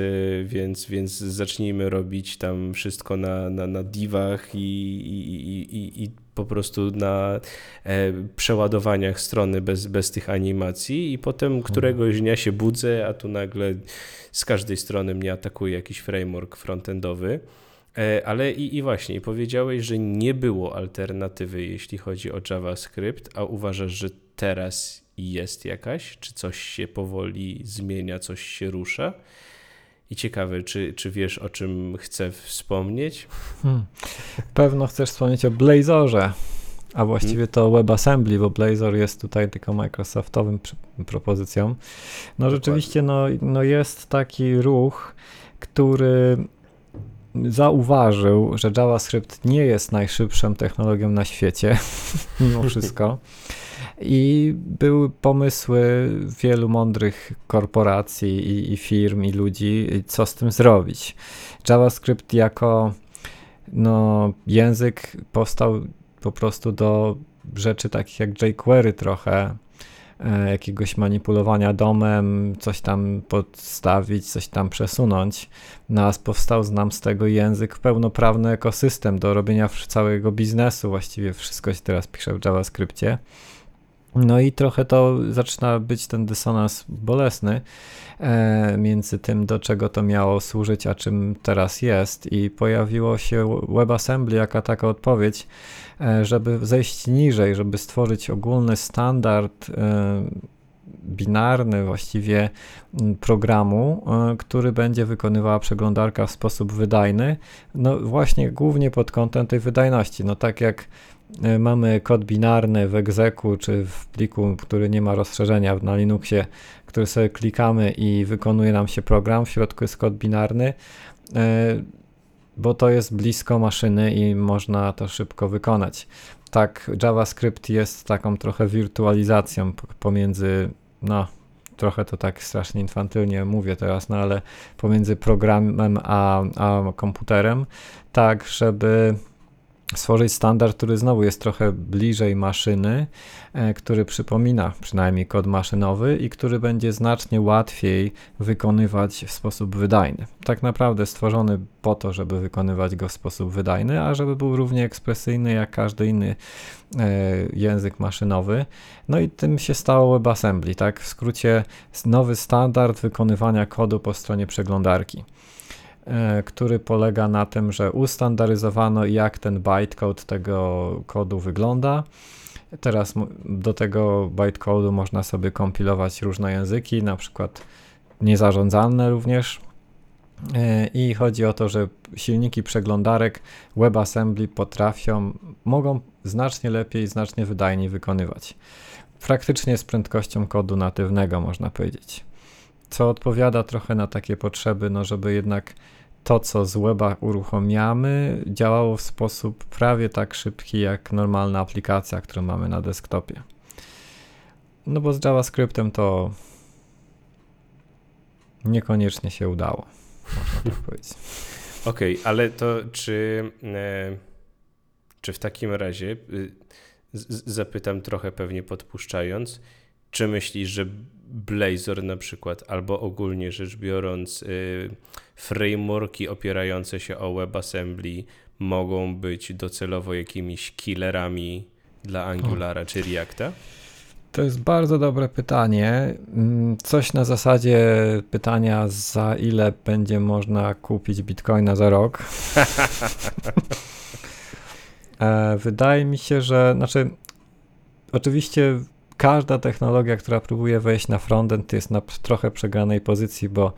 więc, więc zacznijmy robić tam wszystko na, na, na divach i, i, i, i po prostu na e, przeładowaniach strony bez, bez tych animacji i potem mhm. któregoś dnia się budzę, a tu nagle z każdej strony mnie atakuje jakiś framework frontendowy. E, ale i, i właśnie, powiedziałeś, że nie było alternatywy, jeśli chodzi o JavaScript, a uważasz, że teraz jest jakaś? Czy coś się powoli zmienia, coś się rusza? I ciekawe, czy, czy wiesz, o czym chcę wspomnieć? Hmm. Pewno chcesz wspomnieć o Blazorze, a właściwie hmm. to WebAssembly, bo Blazor jest tutaj tylko Microsoftowym propozycją. No Dokładnie. rzeczywiście no, no jest taki ruch, który zauważył, że JavaScript nie jest najszybszą technologią na świecie, mimo wszystko. I były pomysły wielu mądrych korporacji i, i firm i ludzi, co z tym zrobić. JavaScript jako no, język powstał po prostu do rzeczy takich jak jQuery trochę, e, jakiegoś manipulowania domem, coś tam podstawić, coś tam przesunąć. Nas powstał nam z tego język pełnoprawny ekosystem do robienia całego biznesu. Właściwie wszystko się teraz pisze w JavaScriptie. No i trochę to zaczyna być ten dysonans bolesny e, między tym, do czego to miało służyć, a czym teraz jest. I pojawiło się WebAssembly jako taka odpowiedź, e, żeby zejść niżej, żeby stworzyć ogólny standard e, binarny właściwie programu, e, który będzie wykonywała przeglądarka w sposób wydajny, no właśnie głównie pod kątem tej wydajności. No tak jak mamy kod binarny w execu czy w pliku, który nie ma rozszerzenia na Linuxie, który sobie klikamy i wykonuje nam się program, w środku jest kod binarny, e, bo to jest blisko maszyny i można to szybko wykonać. Tak, JavaScript jest taką trochę wirtualizacją pomiędzy, no, trochę to tak strasznie infantylnie mówię teraz, no ale pomiędzy programem a, a komputerem, tak, żeby stworzyć standard, który znowu jest trochę bliżej maszyny, e, który przypomina przynajmniej kod maszynowy i który będzie znacznie łatwiej wykonywać w sposób wydajny. Tak naprawdę stworzony po to, żeby wykonywać go w sposób wydajny, a żeby był równie ekspresyjny jak każdy inny e, język maszynowy. No i tym się stało WebAssembly, tak? W skrócie nowy standard wykonywania kodu po stronie przeglądarki. E, który polega na tym, że ustandaryzowano jak ten bytecode tego kodu wygląda. Teraz do tego bytecode'u można sobie kompilować różne języki, na przykład niezarządzalne również. E, I chodzi o to, że silniki przeglądarek WebAssembly potrafią, mogą znacznie lepiej, znacznie wydajniej wykonywać. Praktycznie z prędkością kodu natywnego, można powiedzieć co odpowiada trochę na takie potrzeby, no żeby jednak to, co z weba uruchamiamy, działało w sposób prawie tak szybki jak normalna aplikacja, którą mamy na desktopie. No bo z JavaScriptem to niekoniecznie się udało, można tak powiedzieć. Okej, okay, ale to czy, e, czy w takim razie, y, z, zapytam trochę pewnie podpuszczając, czy myślisz, że Blazor na przykład, albo ogólnie rzecz biorąc, y, frameworki opierające się o WebAssembly mogą być docelowo jakimiś killerami dla Angulara o. czy Reacta? To jest bardzo dobre pytanie. Mm, coś na zasadzie pytania, za ile będzie można kupić bitcoina za rok. E, wydaje mi się, że znaczy, oczywiście każda technologia, która próbuje wejść na frontend, jest na trochę przegranej pozycji, bo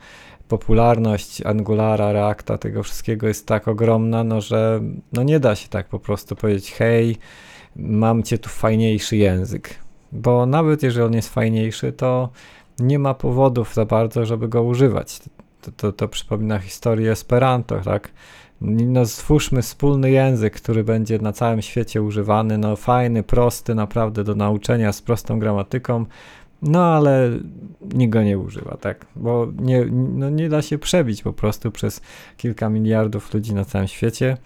popularność Angulara, Reacta, tego wszystkiego jest tak ogromna, no że no nie da się tak po prostu powiedzieć, hej, mam cię tu fajniejszy język. Bo nawet jeżeli on jest fajniejszy, to nie ma powodów za bardzo, żeby go używać. To, to, to przypomina historię Esperanto, tak? No stwórzmy wspólny język, który będzie na całym świecie używany, no fajny, prosty, naprawdę do nauczenia, z prostą gramatyką, no ale nikt go nie używa, tak, bo nie, no, nie da się przebić po prostu przez kilka miliardów ludzi na całym świecie.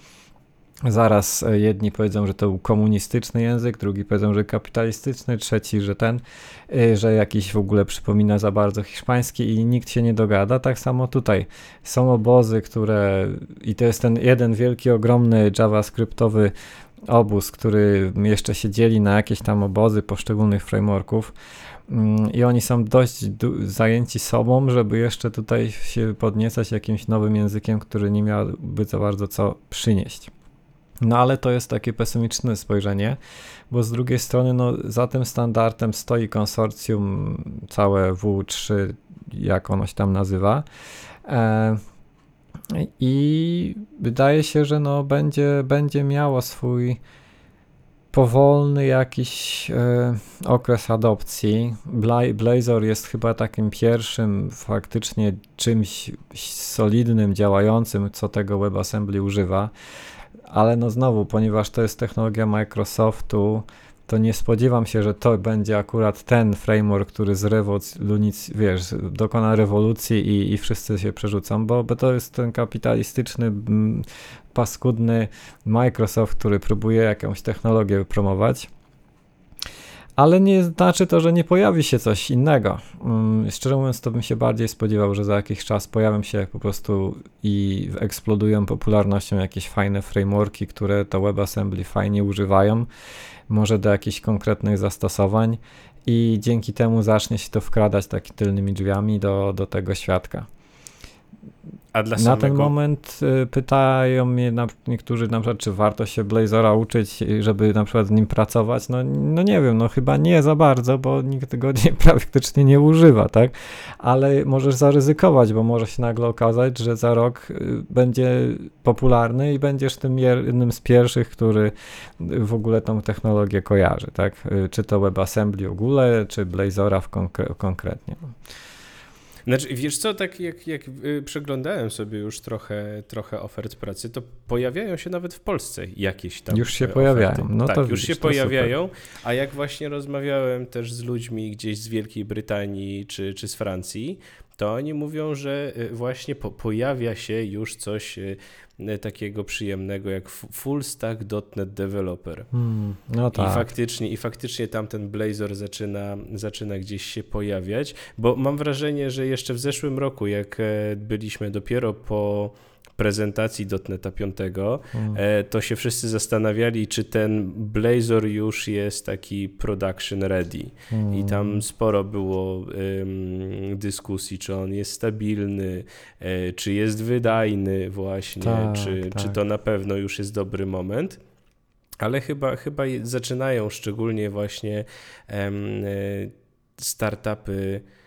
Zaraz e, jedni powiedzą, że to był komunistyczny język, drugi powiedzą, że kapitalistyczny, trzeci, że ten, e, że jakiś w ogóle przypomina za bardzo hiszpański i nikt się nie dogada. Tak samo tutaj są obozy, które i to jest ten jeden wielki, ogromny JavaScriptowy obóz, który jeszcze się dzieli na jakieś tam obozy poszczególnych frameworków mm, i oni są dość zajęci sobą, żeby jeszcze tutaj się podniecać jakimś nowym językiem, który nie miałby za bardzo co przynieść. No ale to jest takie pesymistyczne spojrzenie, bo z drugiej strony no, za tym standardem stoi konsorcjum całe W3, jak ono się tam nazywa. E, I wydaje się, że no, będzie, będzie miało swój powolny jakiś e, okres adopcji. Bla Blazor jest chyba takim pierwszym faktycznie czymś solidnym, działającym, co tego WebAssembly używa ale no znowu, ponieważ to jest technologia Microsoftu, to nie spodziewam się, że to będzie akurat ten framework, który z rewolucji, wiesz, dokona rewolucji i, i wszyscy się przerzucą, bo, bo to jest ten kapitalistyczny, mm, paskudny Microsoft, który próbuje jakąś technologię promować ale nie znaczy to, że nie pojawi się coś innego. Um, szczerze mówiąc, to bym się bardziej spodziewał, że za jakiś czas pojawią się po prostu i eksplodują popularnością jakieś fajne frameworki, które to WebAssembly fajnie używają, może do jakichś konkretnych zastosowań i dzięki temu zacznie się to wkradać takimi tylnymi drzwiami do, do tego świadka. A dla samego... Na ten moment y, pytają mnie na, niektórzy na przykład, czy warto się Blazora uczyć, żeby na przykład z nim pracować. No, no nie wiem, no chyba nie za bardzo, bo nikt go nie, praktycznie nie używa, tak? Ale możesz zaryzykować, bo może się nagle okazać, że za rok y, będzie popularny i będziesz tym jednym z pierwszych, który w ogóle tą technologię kojarzy, tak? Y, czy to WebAssembly w ogóle, czy Blazora w konkre konkretnie. Znaczy, wiesz co, tak jak, jak y, przeglądałem sobie już trochę, trochę ofert pracy, to pojawiają się nawet w Polsce jakieś tam Już się oferty. pojawiają. No tak, to już widzisz, się pojawiają, super. a jak właśnie rozmawiałem też z ludźmi gdzieś z Wielkiej Brytanii czy, czy z Francji, to oni mówią, że y, właśnie po, pojawia się już coś y, takiego przyjemnego jak full stack.NET developer. Hmm, no tak. I faktycznie, I faktycznie tam ten Blazor zaczyna, zaczyna gdzieś się pojawiać, bo mam wrażenie, że jeszcze w zeszłym roku, jak e, byliśmy dopiero po prezentacji Dotneta 5, hmm. E, to się wszyscy zastanawiali, czy ten Blazor już jest taki production ready. Hmm. I tam sporo było um, dyskusji, czy on jest stabilny, e, czy jest wydajny właśnie, tak, czy, tak. czy to na pewno już jest dobry moment. Ale chyba, chyba zaczynają szczególnie właśnie um, startupy Mm,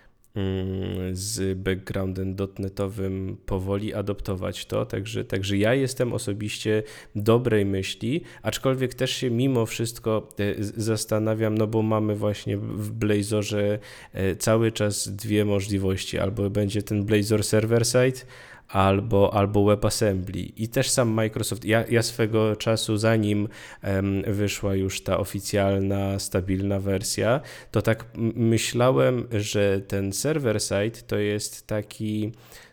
z backgroundem dotnetowym powoli adoptować to, także, także ja jestem osobiście dobrej myśli, aczkolwiek też się mimo wszystko e, zastanawiam, no bo mamy właśnie w Blazorze e, cały czas dwie możliwości, albo będzie ten Blazor server side, albo, albo WebAssembly. I też sam Microsoft, ja, ja swego czasu, zanim um, wyszła już ta oficjalna, stabilna wersja, to tak myślałem, że ten server-side to jest taki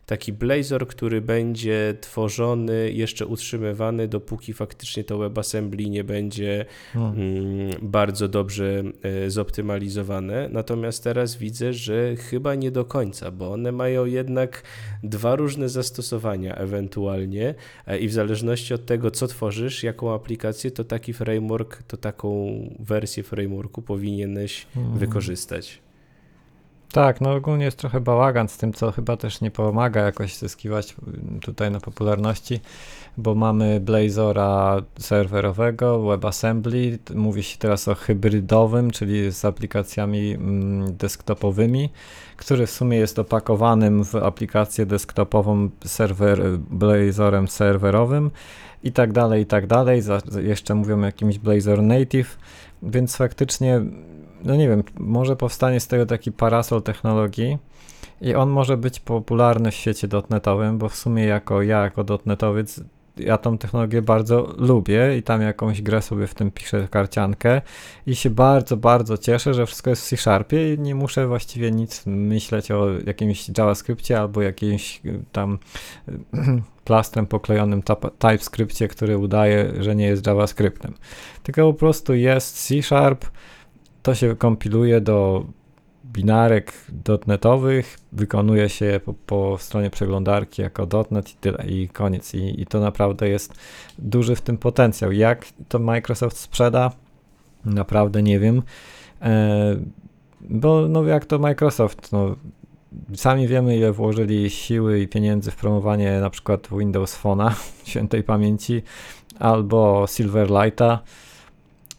taki Blazor, który będzie tworzony, jeszcze utrzymywany, dopóki faktycznie to WebAssembly nie będzie hmm. mm, bardzo dobrze e, zoptymalizowane. Natomiast teraz widzę, że chyba nie do końca, bo one mają jednak dwa różne zastosowania ewentualnie e, i w zależności od tego, co tworzysz, jaką aplikację, to taki framework, to taką wersję frameworku powinieneś hmm. wykorzystać. Tak, no ogólnie jest trochę bałagan z tym, co chyba też nie pomaga jakoś zyskiwać tutaj na popularności, bo mamy Blazora serwerowego, WebAssembly, mówi się teraz o hybrydowym, czyli z aplikacjami mm, desktopowymi, który w sumie jest opakowanym w aplikację desktopową serwer, Blazorem serwerowym i tak dalej, i tak dalej. Jeszcze mówią o jakimś Blazor Native, więc faktycznie no nie wiem, może powstanie z tego taki parasol technologii i on może być popularny w świecie dotnetowym, bo w sumie jako ja, jako dotnetowiec, ja tą technologię bardzo lubię i tam jakąś grę sobie w tym piszę karciankę i się bardzo, bardzo cieszę, że wszystko jest w C-Sharpie i nie muszę właściwie nic myśleć o jakimś JavaScriptie albo jakimś y, tam plastrem poklejonym TypeScriptie, który udaje, że nie jest JavaScriptem. Tylko po prostu jest C-Sharp, to się kompiluje do binarek dotnetowych, wykonuje się po, po stronie przeglądarki jako dotnet i tyle, i koniec. I, I to naprawdę jest duży w tym potencjał. Jak to Microsoft sprzeda? Naprawdę nie wiem. E, bo no jak to Microsoft, no sami wiemy ile włożyli siły i pieniędzy w promowanie na przykład Windows Phone'a świętej pamięci albo Silverlighta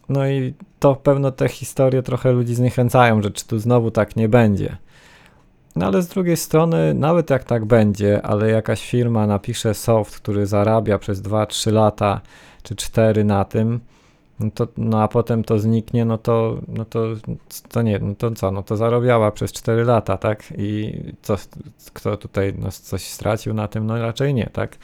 no i to pewno te historie trochę ludzi zniechęcają, że czy tu znowu tak nie będzie. No ale z drugiej strony, nawet jak tak będzie, ale jakaś firma napisze soft, który zarabia przez 2-3 lata czy 4 na tym, no, to, no a potem to zniknie, no to, no to, to nie, no to co, no to zarobiała przez 4 lata, tak? I co, kto tutaj no, coś stracił na tym? No raczej nie, tak?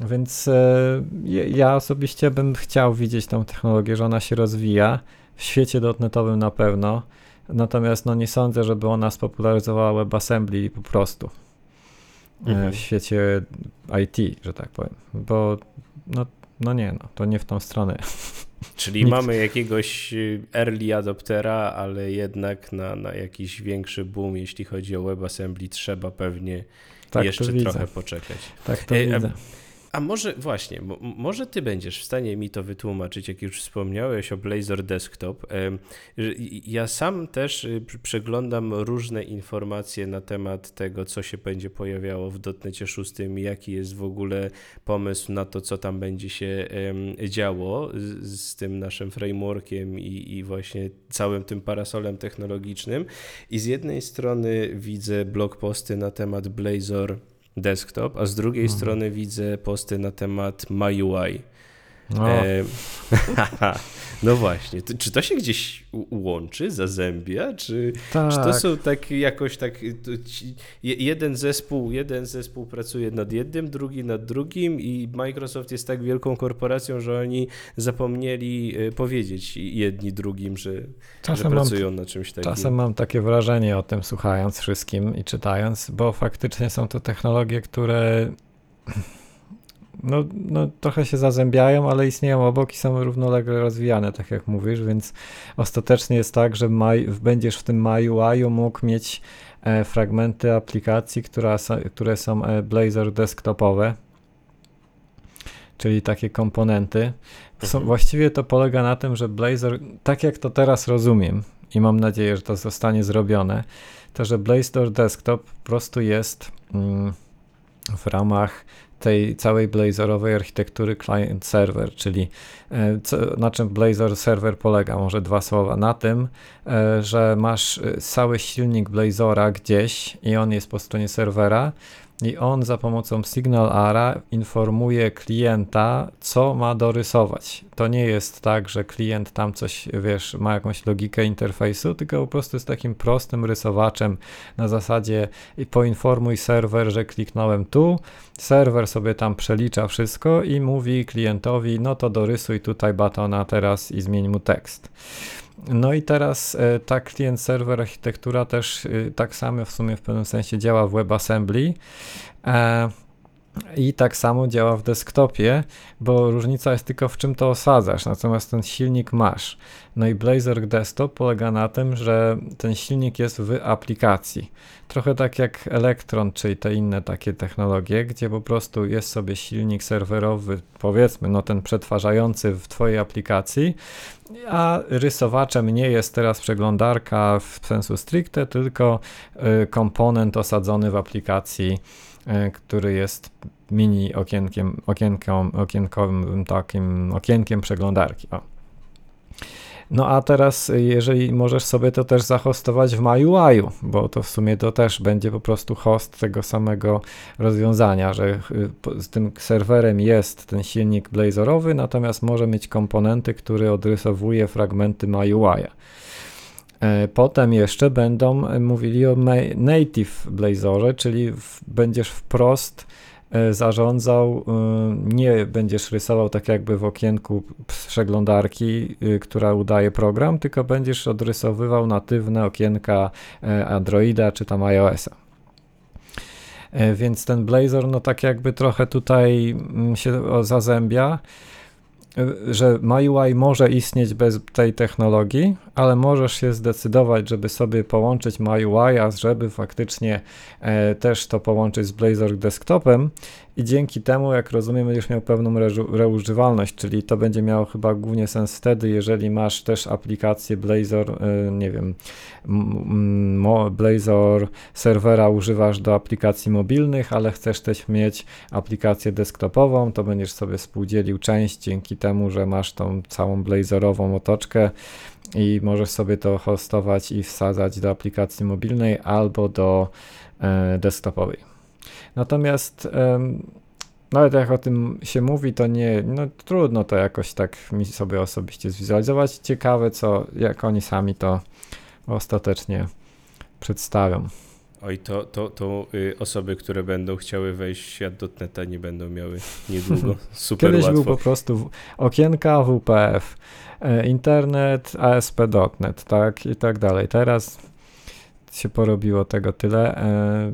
Więc e, ja osobiście bym chciał widzieć tą technologię, że ona się rozwija. W świecie dotnetowym na pewno. Natomiast no nie sądzę, żeby ona spopularyzowała WebAssembly po prostu e, mhm. w świecie IT, że tak powiem. Bo no, no nie, no, to nie w tą stronę. Czyli Nikt. mamy jakiegoś y, early adoptera, ale jednak na, na jakiś większy boom, jeśli chodzi o WebAssembly, trzeba pewnie tak jeszcze trochę poczekać. Tak to e, widzę. A może właśnie, może ty będziesz w stanie mi to wytłumaczyć, jak już wspomniałeś o Blazor Desktop. Ja sam też y, przeglądam różne informacje na temat tego, co się będzie pojawiało w dotnecie 6, jaki jest w ogóle pomysł na to, co tam będzie się działo z, tym naszym frameworkiem i właśnie całym tym parasolem technologicznym. I z jednej strony widzę blog posty na temat Blazor desktop, a z drugiej mhm. strony widzę posty na temat MyUI. No. E, No właśnie, czy to się gdzieś łączy, zazębia, czy, tak. czy to są tak jakoś tak, jeden zespół, jeden zespół pracuje nad jednym, drugi nad drugim i Microsoft jest tak wielką korporacją, że oni zapomnieli y, powiedzieć jedni drugim, że, że pracują mam, nad czymś takim. Czasem mam takie wrażenie o tym słuchając wszystkim i czytając, bo faktycznie są to technologie, które no, no, trochę się zazębiają, ale istnieją obok i są równolegle rozwijane, tak jak mówisz, więc ostatecznie jest tak, że maj, będziesz w tym MyUI mógł mieć e, fragmenty aplikacji, która, które są e, Blazor desktopowe, czyli takie komponenty. Są, mhm. właściwie to polega na tym, że Blazor, tak jak to teraz rozumiem i mam nadzieję, że to zostanie zrobione, to że Blazor Desktop po prostu jest mm, w ramach tej całej Blazorowej architektury client-server, czyli e, co, na czym Blazor server polega? Może dwa słowa. Na tym, e, że masz e, cały silnik Blazora gdzieś i on jest po stronie serwera, i on za pomocą Signal Ara informuje klienta, co ma dorysować. To nie jest tak, że klient tam coś, wiesz, ma jakąś logikę interfejsu, tylko po prostu jest takim prostym rysowaczem na zasadzie poinformuj serwer, że kliknąłem tu, serwer sobie tam przelicza wszystko i mówi klientowi, no to dorysuj tutaj batona teraz i zmień mu tekst. No i teraz e, ta klient-serwer architektura też e, tak samo w sumie w pewnym sensie działa w WebAssembly. I tak samo działa w desktopie, bo różnica jest tylko w czym to osadzasz, natomiast ten silnik masz. No i Blazor Desktop polega na tym, że ten silnik jest w aplikacji. Trochę tak jak Electron, czyli te inne takie technologie, gdzie po prostu jest sobie silnik serwerowy, powiedzmy, no ten przetwarzający w Twojej aplikacji, a rysowaczem nie jest teraz przeglądarka w sensu stricte, tylko y, komponent osadzony w aplikacji, który jest mini okienkiem, okienką, okienkowym takim okienkiem przeglądarki. O. No a teraz, jeżeli możesz sobie to też zahostować w MyUI, bo to w sumie to też będzie po prostu host tego samego rozwiązania, że y, z tym serwerem jest ten silnik Blazorowy, natomiast może mieć komponenty, które odrysowuje fragmenty MyUI. E, potem jeszcze będą mówili o native Blazorze, czyli będziesz wprost E, zarządzał, e, nie będziesz rysował tak jakby w okienku przeglądarki, e, która udaje program, tylko będziesz odrysowywał natywne okienka Androida czy tam iOS-a. Więc ten Blazor, no tak jakby trochę tutaj mm, się zazębia że MyUI może istnieć bez tej technologii, ale możesz się zdecydować, żeby sobie połączyć MyUI, a żeby faktycznie e, też to połączyć z Blazor desktopem i dzięki temu, jak rozumiem, będziesz miał pewną reużywalność, czyli to będzie miało chyba głównie sens wtedy, jeżeli masz też aplikację Blazor, e, nie wiem, Blazor serwera używasz do aplikacji mobilnych, ale chcesz też mieć aplikację desktopową, to będziesz sobie współdzielił część dzięki temu, że masz tą całą Blazorową otoczkę i możesz sobie to hostować i wsadzać do aplikacji mobilnej albo do e, desktopowej. Natomiast nawet jak o tym się mówi, to nie, no trudno to jakoś tak mi sobie osobiście zwizualizować. Ciekawe, co, jak oni sami to ostatecznie przedstawią. Oj, to, to, to y, osoby, które będą chciały wejść w świat dotneta nie będą miały niedługo super Kiedyś łatwo. był po prostu okienka WPF, e, internet ASP.NET, tak i tak dalej. Teraz się porobiło tego tyle. E,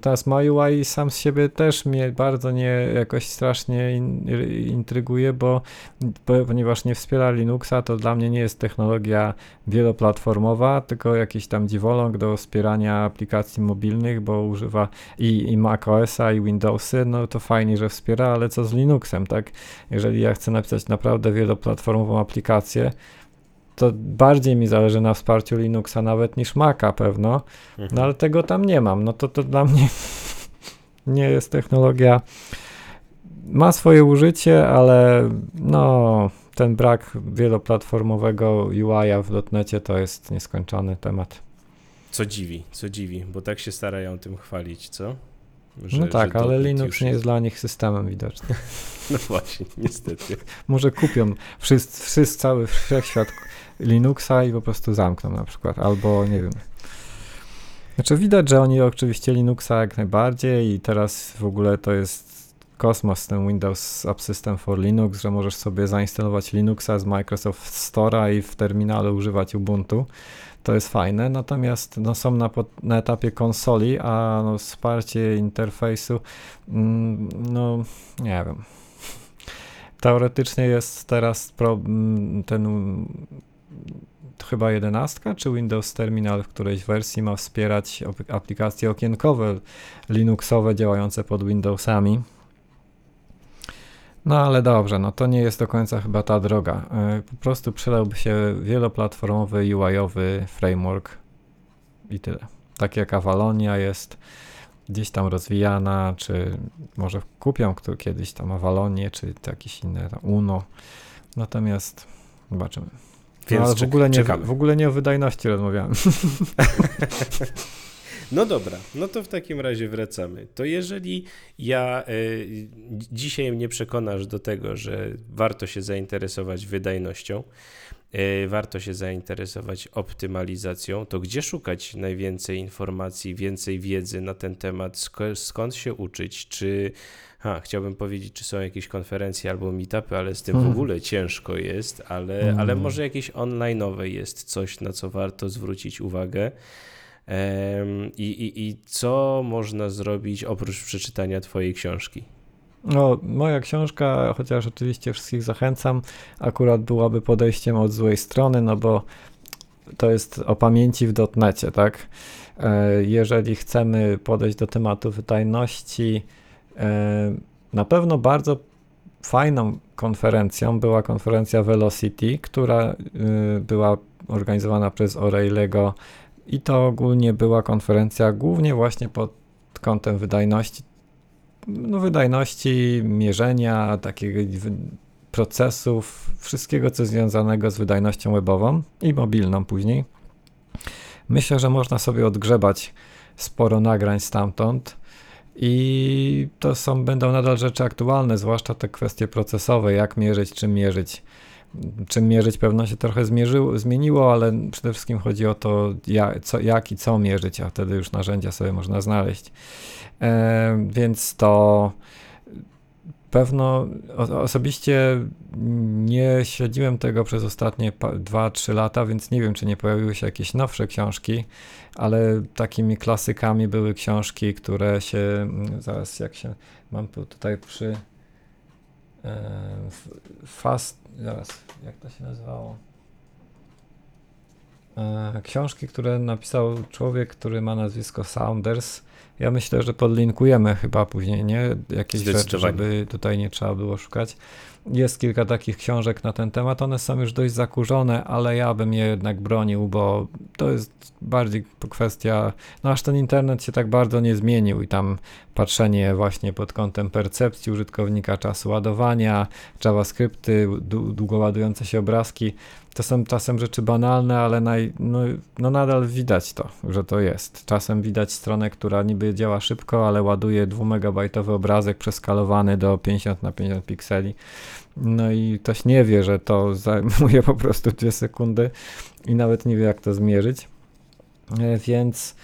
teraz MyUI sam z siebie też mnie bardzo nie jakoś strasznie in, intryguje, bo, ponieważ nie wspiera Linuxa, to dla mnie nie jest technologia wieloplatformowa, tylko jakiś tam dziwoląg do wspierania aplikacji mobilnych, bo używa i, i macOSa i Windowsy, no to fajnie, że wspiera, ale co z Linuxem, tak? Jeżeli ja chcę napisać naprawdę wieloplatformową aplikację, to bardziej mi zależy na wsparciu Linuxa nawet niż Maca pewno, no mhm. ale tego tam nie mam. No to to dla mnie nie jest technologia. Ma swoje użycie, ale no ten brak wieloplatformowego UI-a w dotnecie to jest nieskończony temat. Co dziwi, co dziwi, bo tak się starają tym chwalić, co? Że, no tak, ale Linux nie jest dla nich systemem widocznie. No właśnie, niestety. Może kupią wszyscy, wszyscy cały wszechświat Linuxa i po prostu zamkną na przykład, albo nie wiem. Znaczy widać, że oni oczywiście Linuxa jak najbardziej i teraz w ogóle to jest kosmos ten Windows Subsystem for Linux, że możesz sobie zainstalować Linuxa z Microsoft Store'a i w terminalu używać Ubuntu. To jest fajne, natomiast no, są na, na etapie konsoli, a no, wsparcie interfejsu, mm, no nie wiem. Teoretycznie jest teraz mm, ten chyba 11 czy Windows Terminal w którejś wersji ma wspierać aplikacje okienkowe Linuxowe działające pod Windowsami. No ale dobrze, no to nie jest do końca chyba ta droga. E, po prostu przydałby się wieloplatformowy UI-owy framework i tyle. Tak jak Avalonia jest gdzieś tam rozwijana, czy może kupią kto kiedyś tam Avalonię, czy jakieś inne Uno. Natomiast zobaczymy. Więc no, ale w ogóle, nie, w ogóle nie o wydajności rozmawiałem. No dobra, no to w takim razie wracamy. To jeżeli ja y, dzisiaj mnie przekonasz do tego, że warto się zainteresować wydajnością, y, warto się zainteresować optymalizacją, to gdzie szukać najwięcej informacji, więcej wiedzy na ten temat, sk skąd się uczyć, czy ha, chciałbym powiedzieć, czy są jakieś konferencje albo meetupy, ale z tym w ogóle ciężko jest, ale, hmm. ale może jakieś online'owe jest coś, na co warto zwrócić uwagę. I, i, I co można zrobić oprócz przeczytania Twojej książki? No, moja książka, chociaż oczywiście wszystkich zachęcam, akurat byłaby podejściem od złej strony, no bo to jest o pamięci w dotnecie, tak? E, jeżeli chcemy podejść do tematu wydajności, na pewno bardzo fajną konferencją była konferencja Velocity, która y, była organizowana przez O'Reilly'ego i to ogólnie była konferencja głównie właśnie pod kątem wydajności, no wydajności, mierzenia, takiego procesów, wszystkiego co związanego z wydajnością webową i mobilną później. Myślę, że można sobie odgrzebać sporo nagrań stamtąd i to są, będą nadal rzeczy aktualne, zwłaszcza te kwestie procesowe, jak mierzyć, czym mierzyć czym mierzyć pewno się trochę zmierzyło, zmieniło, ale przede wszystkim chodzi o to, jak, co, jak i co mierzyć, a wtedy już narzędzia sobie można znaleźć. E, więc to pewno osobiście nie śledziłem tego przez ostatnie 2-3 lata, więc nie wiem, czy nie pojawiły się jakieś nowsze książki, ale takimi klasykami były książki, które się, zaraz jak się, mam tutaj przy e, Fast zaraz, jak to się nazywało? E, książki, które napisał człowiek, który ma nazwisko Saunders. Ja myślę, że podlinkujemy chyba później, nie? Jakieś rzeczy, żeby tutaj nie trzeba było szukać. Jest kilka takich książek na ten temat. One są już dość zakurzone, ale ja bym je jednak bronił, bo to jest bardziej kwestia. No aż ten internet się tak bardzo nie zmienił i tam patrzenie właśnie pod kątem percepcji użytkownika, czasu ładowania, JavaScripty, długo ładujące się obrazki. To są czasem rzeczy banalne, ale naj, no, no nadal widać to, że to jest. Czasem widać stronę, która niby działa szybko, ale ładuje 2 megabajtowy obrazek przeskalowany do 50 na 50 pikseli. No i ktoś nie wie, że to zajmuje po prostu 2 sekundy i nawet nie wie, jak to zmierzyć. E, więc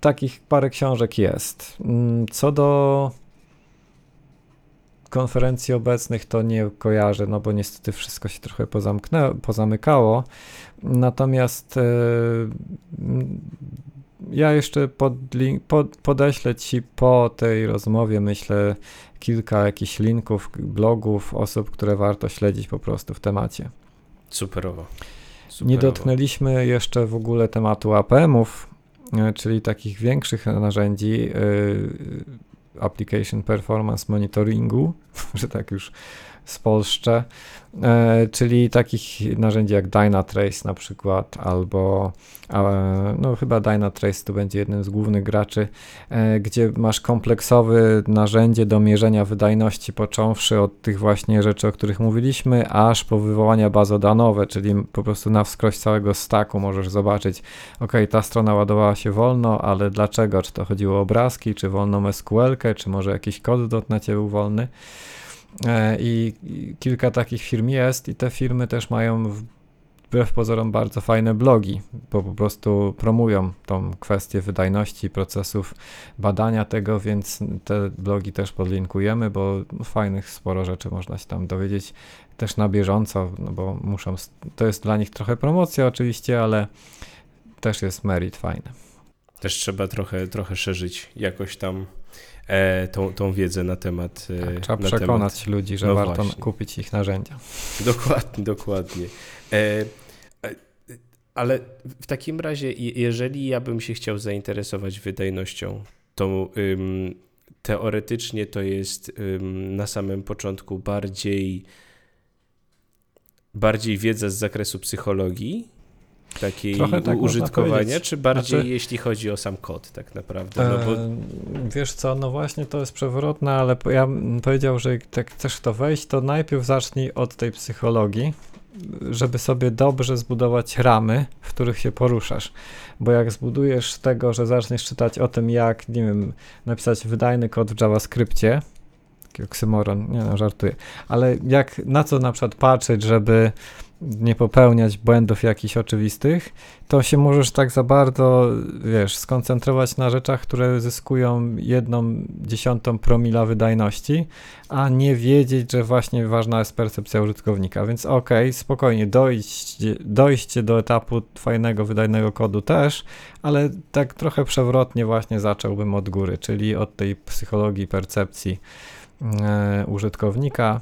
takich parę książek jest. Mm, co do konferencji obecnych to nie kojarzę, no bo niestety wszystko się trochę pozamknę, pozamykało. Natomiast e, ja jeszcze pod, pod, podeślę Ci po tej rozmowie, myślę, kilka jakichś linków, blogów, osób, które warto śledzić po prostu w temacie. Superowo. Superowo. Nie dotknęliśmy jeszcze w ogóle tematu APM-ów, e, czyli takich większych narzędzi. Application Performance Monitoringu, że tak już spolszczę, e, czyli takich narzędzi jak Dynatrace na przykład, albo no chyba Dynatrace to będzie jednym z głównych graczy, e, gdzie masz kompleksowe narzędzie do mierzenia wydajności, począwszy od tych właśnie rzeczy, o których mówiliśmy, aż po wywołania bazodanowe, czyli po prostu na wskroś całego stacku możesz zobaczyć, ok, ta strona ładowała się wolno, ale dlaczego? Czy to chodziło o obrazki, czy wolną SQL, czy może jakiś kod dotnecie był wolny? E, I, kilka takich firm jest, i te firmy też mają wbrew pozorom bardzo fajne blogi, bo po prostu promują tą kwestię wydajności procesów badania tego, więc te blogi też podlinkujemy, bo fajnych sporo rzeczy można się tam dowiedzieć też na bieżąco, no bo muszą, to jest dla nich trochę promocja oczywiście, ale też jest merit fajny. Też trzeba trochę, trochę szerzyć jakoś tam tą, tą wiedzę na temat. E, tak, trzeba przekonać temat. ludzi, że no warto właśnie. kupić ich narzędzia. Dokładnie, dokładnie. E, e, ale w takim razie, jeżeli ja bym się chciał zainteresować wydajnością, to ym, teoretycznie to jest ym, na samym początku bardziej bardziej wiedza z zakresu psychologii, takiej tak użytkowania, czy bardziej znaczy, jeśli chodzi o sam kod tak naprawdę? No bo... wiesz co, no właśnie to jest przewrotne, ale ja bym powiedział, że jak chcesz to wejść, to najpierw zacznij od tej psychologii, żeby sobie dobrze zbudować ramy, w których się poruszasz. Bo jak zbudujesz tego, że zaczniesz czytać o tym, jak, nie wiem, napisać wydajny kod w JavaScriptie, oksymoron, nie no, żartuję, ale jak, na co na przykład patrzeć, żeby nie popełniać błędów jakichś oczywistych, to się możesz tak za bardzo, wiesz, skoncentrować na rzeczach, które zyskują jedną dziesiątą promila wydajności, a nie wiedzieć, że właśnie ważna jest percepcja użytkownika. Więc okej, okay, spokojnie, dojście, dojście do etapu fajnego, wydajnego kodu też, ale tak trochę przewrotnie właśnie zacząłbym od góry, czyli od tej psychologii percepcji e, użytkownika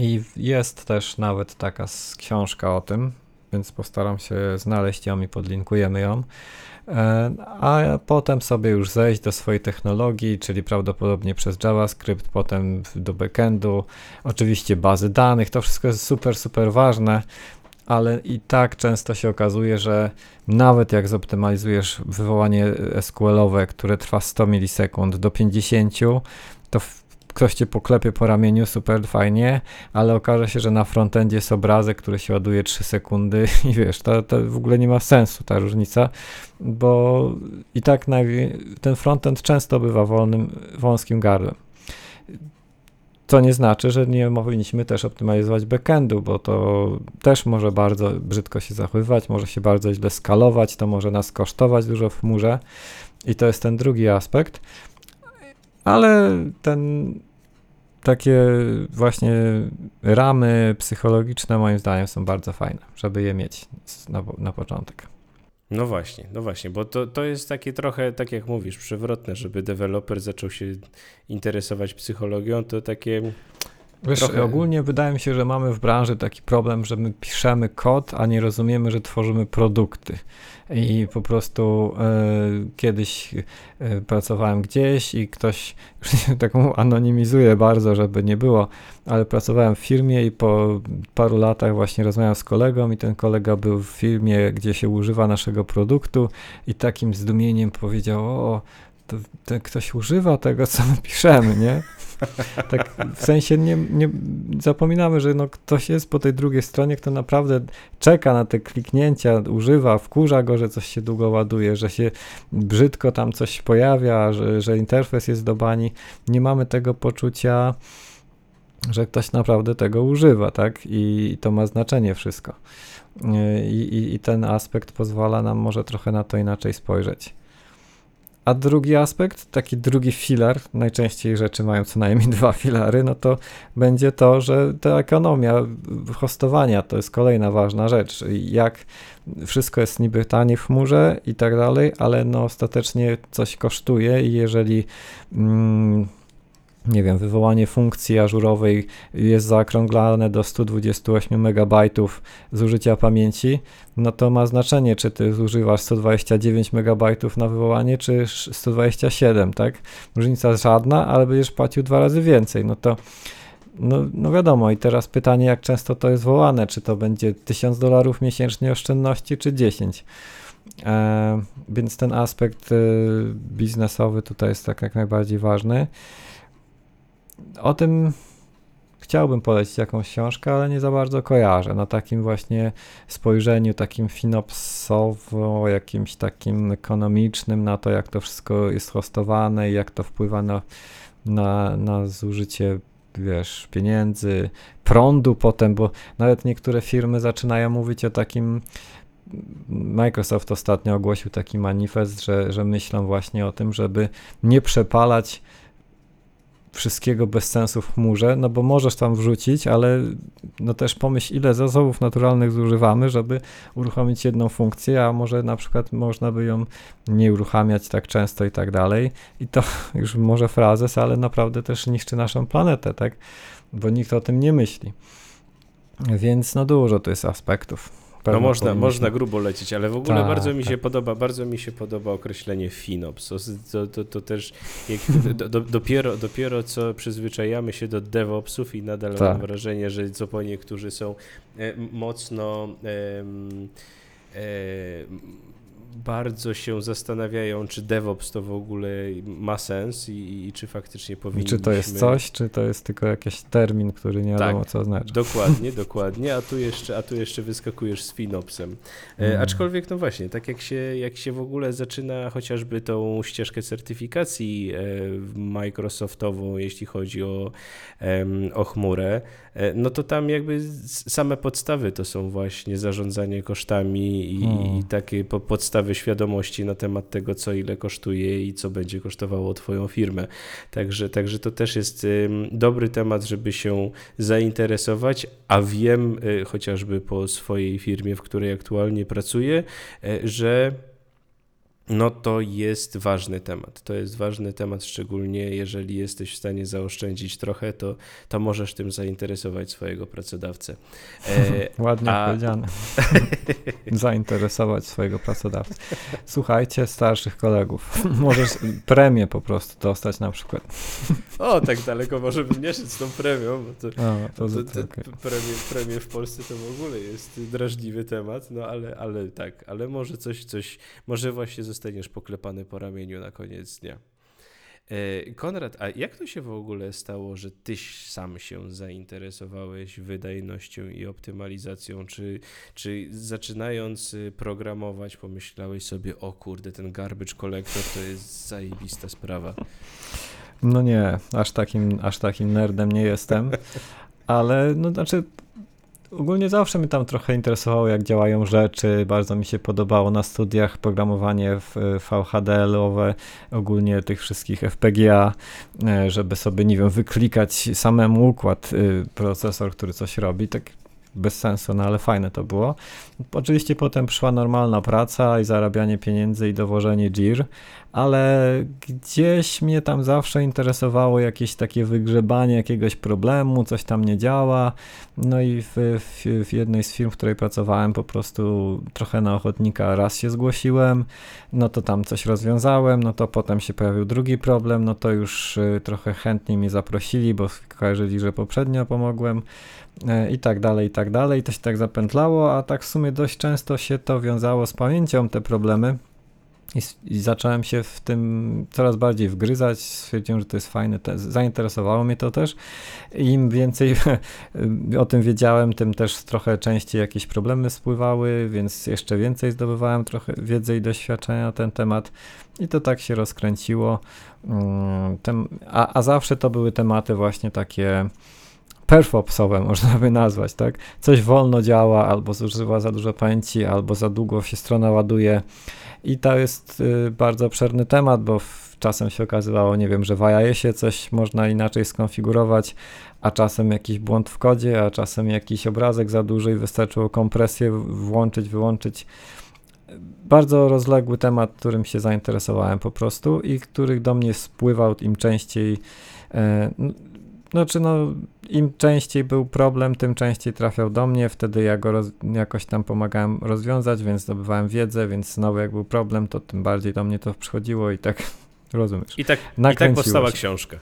i jest też nawet taka książka o tym, więc postaram się znaleźć ją i podlinkujemy ją. E, a potem sobie już zejść do swojej technologii, czyli prawdopodobnie przez JavaScript, potem do backendu, oczywiście bazy danych, to wszystko jest super, super ważne, ale i tak często się okazuje, że nawet jak zoptymalizujesz wywołanie SQL-owe, które trwa 100 milisekund do 50, to ktoś cię poklepie po ramieniu, super fajnie, ale okaże się, że na frontendzie jest obrazek, który się ładuje 3 sekundy i wiesz, to, to w ogóle nie ma sensu ta różnica, bo i tak ten frontend często bywa wolnym, wąskim gardłem. Co nie znaczy, że nie powinniśmy też optymalizować backendu, bo to też może bardzo brzydko się zachowywać, może się bardzo źle skalować, to może nas kosztować dużo w chmurze i to jest ten drugi aspekt. Ale ten takie właśnie ramy psychologiczne moim zdaniem są bardzo fajne, żeby je mieć na, na początek. No właśnie, no właśnie, bo to, to jest takie trochę, tak jak mówisz, przewrotne, żeby deweloper zaczął się interesować psychologią, to takie Wiesz, Trochę... ogólnie wydaje mi się, że mamy w branży taki problem, że my piszemy kod, a nie rozumiemy, że tworzymy produkty. I po prostu e, kiedyś e, pracowałem gdzieś i ktoś, już taką anonimizuję bardzo, żeby nie było, ale pracowałem w firmie i po paru latach właśnie rozmawiałem z kolegą i ten kolega był w firmie, gdzie się używa naszego produktu i takim zdumieniem powiedział, o, to, to ktoś używa tego, co my piszemy, nie? Tak w sensie nie, nie zapominamy, że no ktoś jest po tej drugiej stronie, kto naprawdę czeka na te kliknięcia, używa, wkurza go, że coś się długo ładuje, że się brzydko tam coś pojawia, że, że interfejs jest do bani. Nie mamy tego poczucia, że ktoś naprawdę tego używa, tak? I to ma znaczenie wszystko. I, i, I ten aspekt pozwala nam może trochę na to inaczej spojrzeć. A drugi aspekt, taki drugi filar, najczęściej rzeczy mają co najmniej dwa filary, no to będzie to, że ta ekonomia hostowania to jest kolejna ważna rzecz. Jak wszystko jest niby tanie w chmurze i tak dalej, ale no ostatecznie coś kosztuje i jeżeli mm, nie wiem, wywołanie funkcji ażurowej jest zaokrąglane do 128 MB zużycia pamięci, no to ma znaczenie, czy ty zużywasz 129 MB na wywołanie, czy 127, tak? Różnica żadna, ale będziesz płacił dwa razy więcej, no to no, no wiadomo, i teraz pytanie, jak często to jest wołane, czy to będzie 1000 dolarów miesięcznie oszczędności, czy 10. E, więc ten aspekt y, biznesowy tutaj jest tak jak najbardziej ważny. O tym chciałbym polecić jakąś książkę, ale nie za bardzo kojarzę. Na takim właśnie spojrzeniu, takim finopsowo, jakimś takim ekonomicznym, na to, jak to wszystko jest hostowane i jak to wpływa na, na, na zużycie wiesz, pieniędzy, prądu potem, bo nawet niektóre firmy zaczynają mówić o takim Microsoft ostatnio ogłosił taki manifest, że, że myślą właśnie o tym, żeby nie przepalać wszystkiego bez sensu w chmurze, no bo możesz tam wrzucić, ale no też pomyśl, ile zasobów naturalnych zużywamy, żeby uruchomić jedną funkcję, a może na przykład można by ją nie uruchamiać tak często i tak dalej. I to już może frazes, ale naprawdę też niszczy naszą planetę, tak? Bo nikt o tym nie myśli. Więc no dużo to jest aspektów. No można, można grubo lecieć, ale w ogóle tak, bardzo mi tak. się podoba, bardzo mi się podoba określenie FinOps. To, to, to też do, do, dopiero, dopiero co przyzwyczajamy się do DevOpsów i nadal tak. mam wrażenie, że co po niektórzy są e, mocno e, e, bardzo się zastanawiają, czy DevOps to w ogóle ma sens i, i czy faktycznie powinniśmy... Czy to jest coś, czy to jest tylko jakiś termin, który nie wiadomo tak, co oznacza. dokładnie, dokładnie, a tu jeszcze, a tu jeszcze wyskakujesz z FinOpsem. E, mm. Aczkolwiek, no właśnie, tak jak się, jak się w ogóle zaczyna chociażby tą ścieżkę certyfikacji e, Microsoftową, jeśli chodzi o, o chmurę, no to tam jakby same podstawy to są właśnie zarządzanie kosztami i, hmm. i takie podstawy świadomości na temat tego, co ile kosztuje i co będzie kosztowało Twoją firmę. Także, także to też jest dobry temat, żeby się zainteresować, a wiem y, chociażby po swojej firmie, w której aktualnie pracuję, y, że no to jest ważny temat. To jest ważny temat, szczególnie jeżeli jesteś w stanie zaoszczędzić trochę, to, to możesz tym zainteresować swojego pracodawcę. E, Ładnie a... powiedziane. zainteresować swojego pracodawcę. Słuchajcie starszych kolegów. Możesz premię po prostu dostać na przykład. o, tak daleko możemy nie szedł z tą premią. Bo to, o, to, to, to okay. premie, premie w Polsce to w ogóle jest drażliwy temat, no ale, ale tak, ale może coś, coś, może właśnie zostaniesz poklepany po ramieniu na koniec dnia. E, Konrad, a jak to się w ogóle stało, że tyś sam się zainteresowałeś wydajnością i optymalizacją? Czy, czy zaczynając y, programować pomyślałeś sobie, o kurde, ten garbage collector to jest zajebista sprawa? No nie, aż takim, aż takim nerdem nie jestem, ale no znaczy Ogólnie zawsze mnie tam trochę interesowało, jak działają rzeczy. Bardzo mi się podobało na studiach programowanie w VHDL-owe, ogólnie tych wszystkich FPGA, e, żeby sobie, nie wiem, wyklikać samemu układ, y, procesor, który coś robi. Tak bez sensu, no ale fajne to było. Oczywiście potem przyszła normalna praca i zarabianie pieniędzy i dowożenie GIR, ale gdzieś mnie tam zawsze interesowało jakieś takie wygrzebanie jakiegoś problemu, coś tam nie działa. No i w, w, w, jednej z firm, w której pracowałem, po prostu trochę na ochotnika raz się zgłosiłem, no to tam coś rozwiązałem, no to potem się pojawił drugi problem, no to już y, trochę chętnie mnie zaprosili, bo kojarzyli, że poprzednio pomogłem i tak dalej, i tak dalej. To się tak zapętlało, a tak w sumie dość często się to wiązało z pamięcią, te problemy. I, I, zacząłem się w tym coraz bardziej wgryzać. Stwierdziłem, że to jest fajne. Te, zainteresowało mnie to też. Im więcej o tym wiedziałem, tym też trochę częściej jakieś problemy spływały, więc jeszcze więcej zdobywałem trochę wiedzy i doświadczenia na ten temat. I to tak się rozkręciło. Mm, a, a zawsze to były tematy właśnie takie perfopsowe można by nazwać, tak? Coś wolno działa, albo zużywa za dużo pamięci, albo za długo się strona ładuje i to jest y, bardzo obszerny temat, bo czasem się okazywało, nie wiem, że w się coś można inaczej skonfigurować, a czasem jakiś błąd w kodzie, a czasem jakiś obrazek za duży i wystarczyło kompresję włączyć, wyłączyć. bardzo rozległy temat, którym się zainteresowałem po prostu i który do mnie spływał im częściej. Znaczy, no, im częściej był problem, tym częściej trafiał do mnie. Wtedy ja go jakoś tam pomagałem rozwiązać, więc zdobywałem wiedzę, więc znowu jak był problem, to tym bardziej do mnie to przychodziło i tak rozumiesz. I tak, i tak powstała się. książka.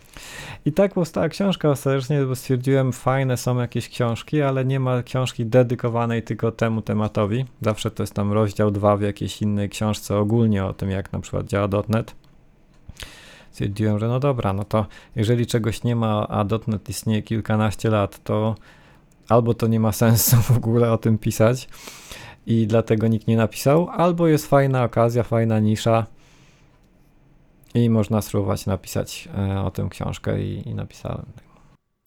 I tak powstała książka ostatecznie, bo stwierdziłem, fajne są jakieś książki, ale nie ma książki dedykowanej tylko temu tematowi. Zawsze to jest tam rozdział 2 w jakiejś innej książce ogólnie o tym, jak na przykład działa .NET. Stwierdziłem, że no dobra, no to jeżeli czegoś nie ma, a .NET istnieje kilkanaście lat, to albo to nie ma sensu w ogóle o tym pisać i dlatego nikt nie napisał, albo jest fajna okazja, fajna nisza, i można spróbować napisać e, o tym książkę i, i napisałem.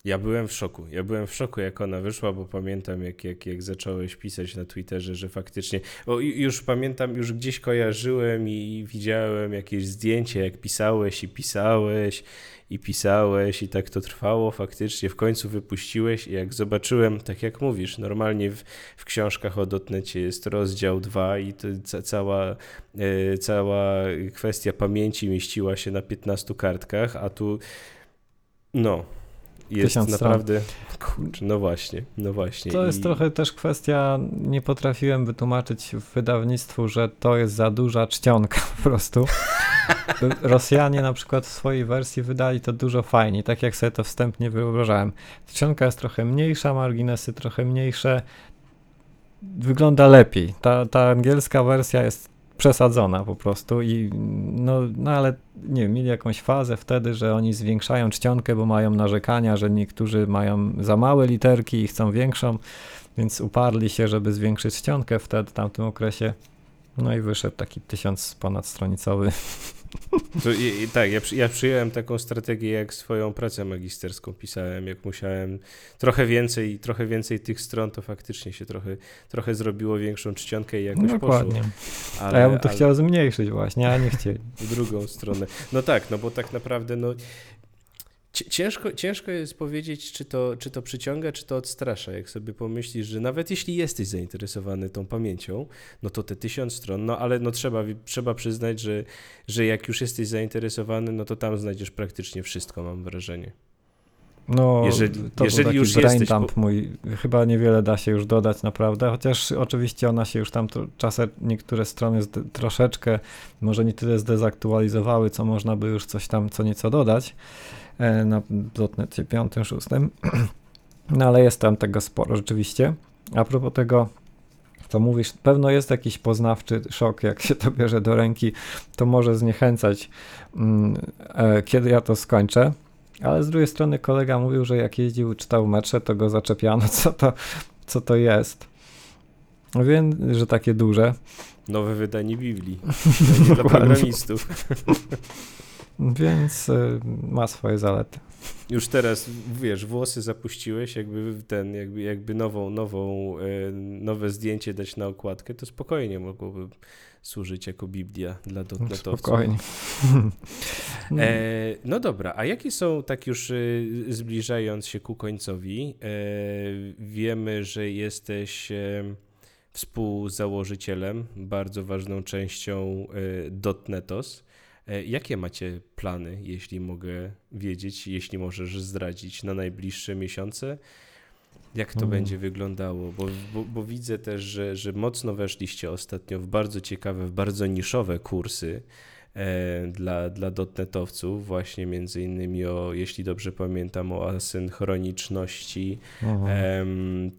Ja byłem w szoku. Ja byłem w szoku, jak ona wyszła, bo pamiętam, jak, jak, jak zacząłeś pisać na Twitterze, że faktycznie. Bo już pamiętam, już gdzieś kojarzyłem i widziałem jakieś zdjęcie, jak pisałeś i pisałeś i pisałeś i tak to trwało faktycznie, w końcu wypuściłeś i jak zobaczyłem, tak jak mówisz, normalnie w, w książkach o dotnecie jest rozdział 2 i to ca, cała, e, cała kwestia pamięci mieściła się na 15 kartkach, a tu no, jest naprawdę. Kurczę, no właśnie, no właśnie. To jest I... trochę też kwestia, nie potrafiłem wytłumaczyć w wydawnictwu, że to jest za duża czcionka po prostu. Rosjanie na przykład w swojej wersji wydali to dużo fajniej, tak jak sobie to wstępnie wyobrażałem. Czcionka jest trochę mniejsza, marginesy trochę mniejsze, wygląda lepiej. Ta, ta angielska wersja jest przesadzona po prostu i no, no ale nie wiem, mieli jakąś fazę wtedy, że oni zwiększają czcionkę, bo mają narzekania, że niektórzy mają za małe literki i chcą większą, więc uparli się, żeby zwiększyć czcionkę wtedy w tamtym okresie. No i wyszedł taki tysiąc ponad stronicowy. I, i, tak, ja, ja przyjąłem taką strategię, jak swoją pracę magisterską pisałem, jak musiałem trochę więcej, trochę więcej tych stron, to faktycznie się trochę, trochę zrobiło większą czcionkę i jakoś no, Dokładnie. poszło. Ale, a ja bym to ale... chciał zmniejszyć właśnie, a nie chcieli. W drugą stronę. No tak, no bo tak naprawdę no, Ciężko, ciężko jest powiedzieć, czy to, czy to przyciąga, czy to odstrasza. Jak sobie pomyślisz, że nawet jeśli jesteś zainteresowany tą pamięcią, no to te tysiąc stron, no ale no trzeba, trzeba przyznać, że, że jak już jesteś zainteresowany, no to tam znajdziesz praktycznie wszystko, mam wrażenie. No, jeżeli, to jeżeli już brain jesteś... dump mój, chyba niewiele da się już dodać naprawdę, chociaż oczywiście ona się już tam to, czasem niektóre strony troszeczkę, może nie tyle zdezaktualizowały, co można by już coś tam co nieco dodać, na dotnecie 5, 6. No ale jest tam tego sporo rzeczywiście. A propos tego, co mówisz, pewno jest jakiś poznawczy szok, jak się to bierze do ręki, to może zniechęcać, mm, e, kiedy ja to skończę. Ale z drugiej strony kolega mówił, że jak jeździł, czytał mecze, to go zaczepiano, co to, co to jest. Wiem, że takie duże. Nowe wydanie Biblii. dla programistów. Więc y, ma swoje zalety. Już teraz, wiesz, włosy zapuściłeś, jakby ten, jakby, jakby nową, nową, y, nowe zdjęcie dać na okładkę, to spokojnie mogłoby służyć jako Biblia dla dotnetowców. Spokojnie. E, no dobra, a jakie są, tak już y, zbliżając się ku końcowi, e, wiemy, że jesteś e, współzałożycielem, bardzo ważną częścią e, dotnetos. E, jakie macie plany, jeśli mogę wiedzieć, jeśli możesz zdradzić na najbliższe miesiące? Jak to hmm. będzie wyglądało? Bo, bo, bo, widzę też, że, że mocno weszliście ostatnio w bardzo ciekawe, w bardzo niszowe kursy e, dla, dla dotnetowców, właśnie między innymi o, jeśli dobrze pamiętam, o asynchroniczności.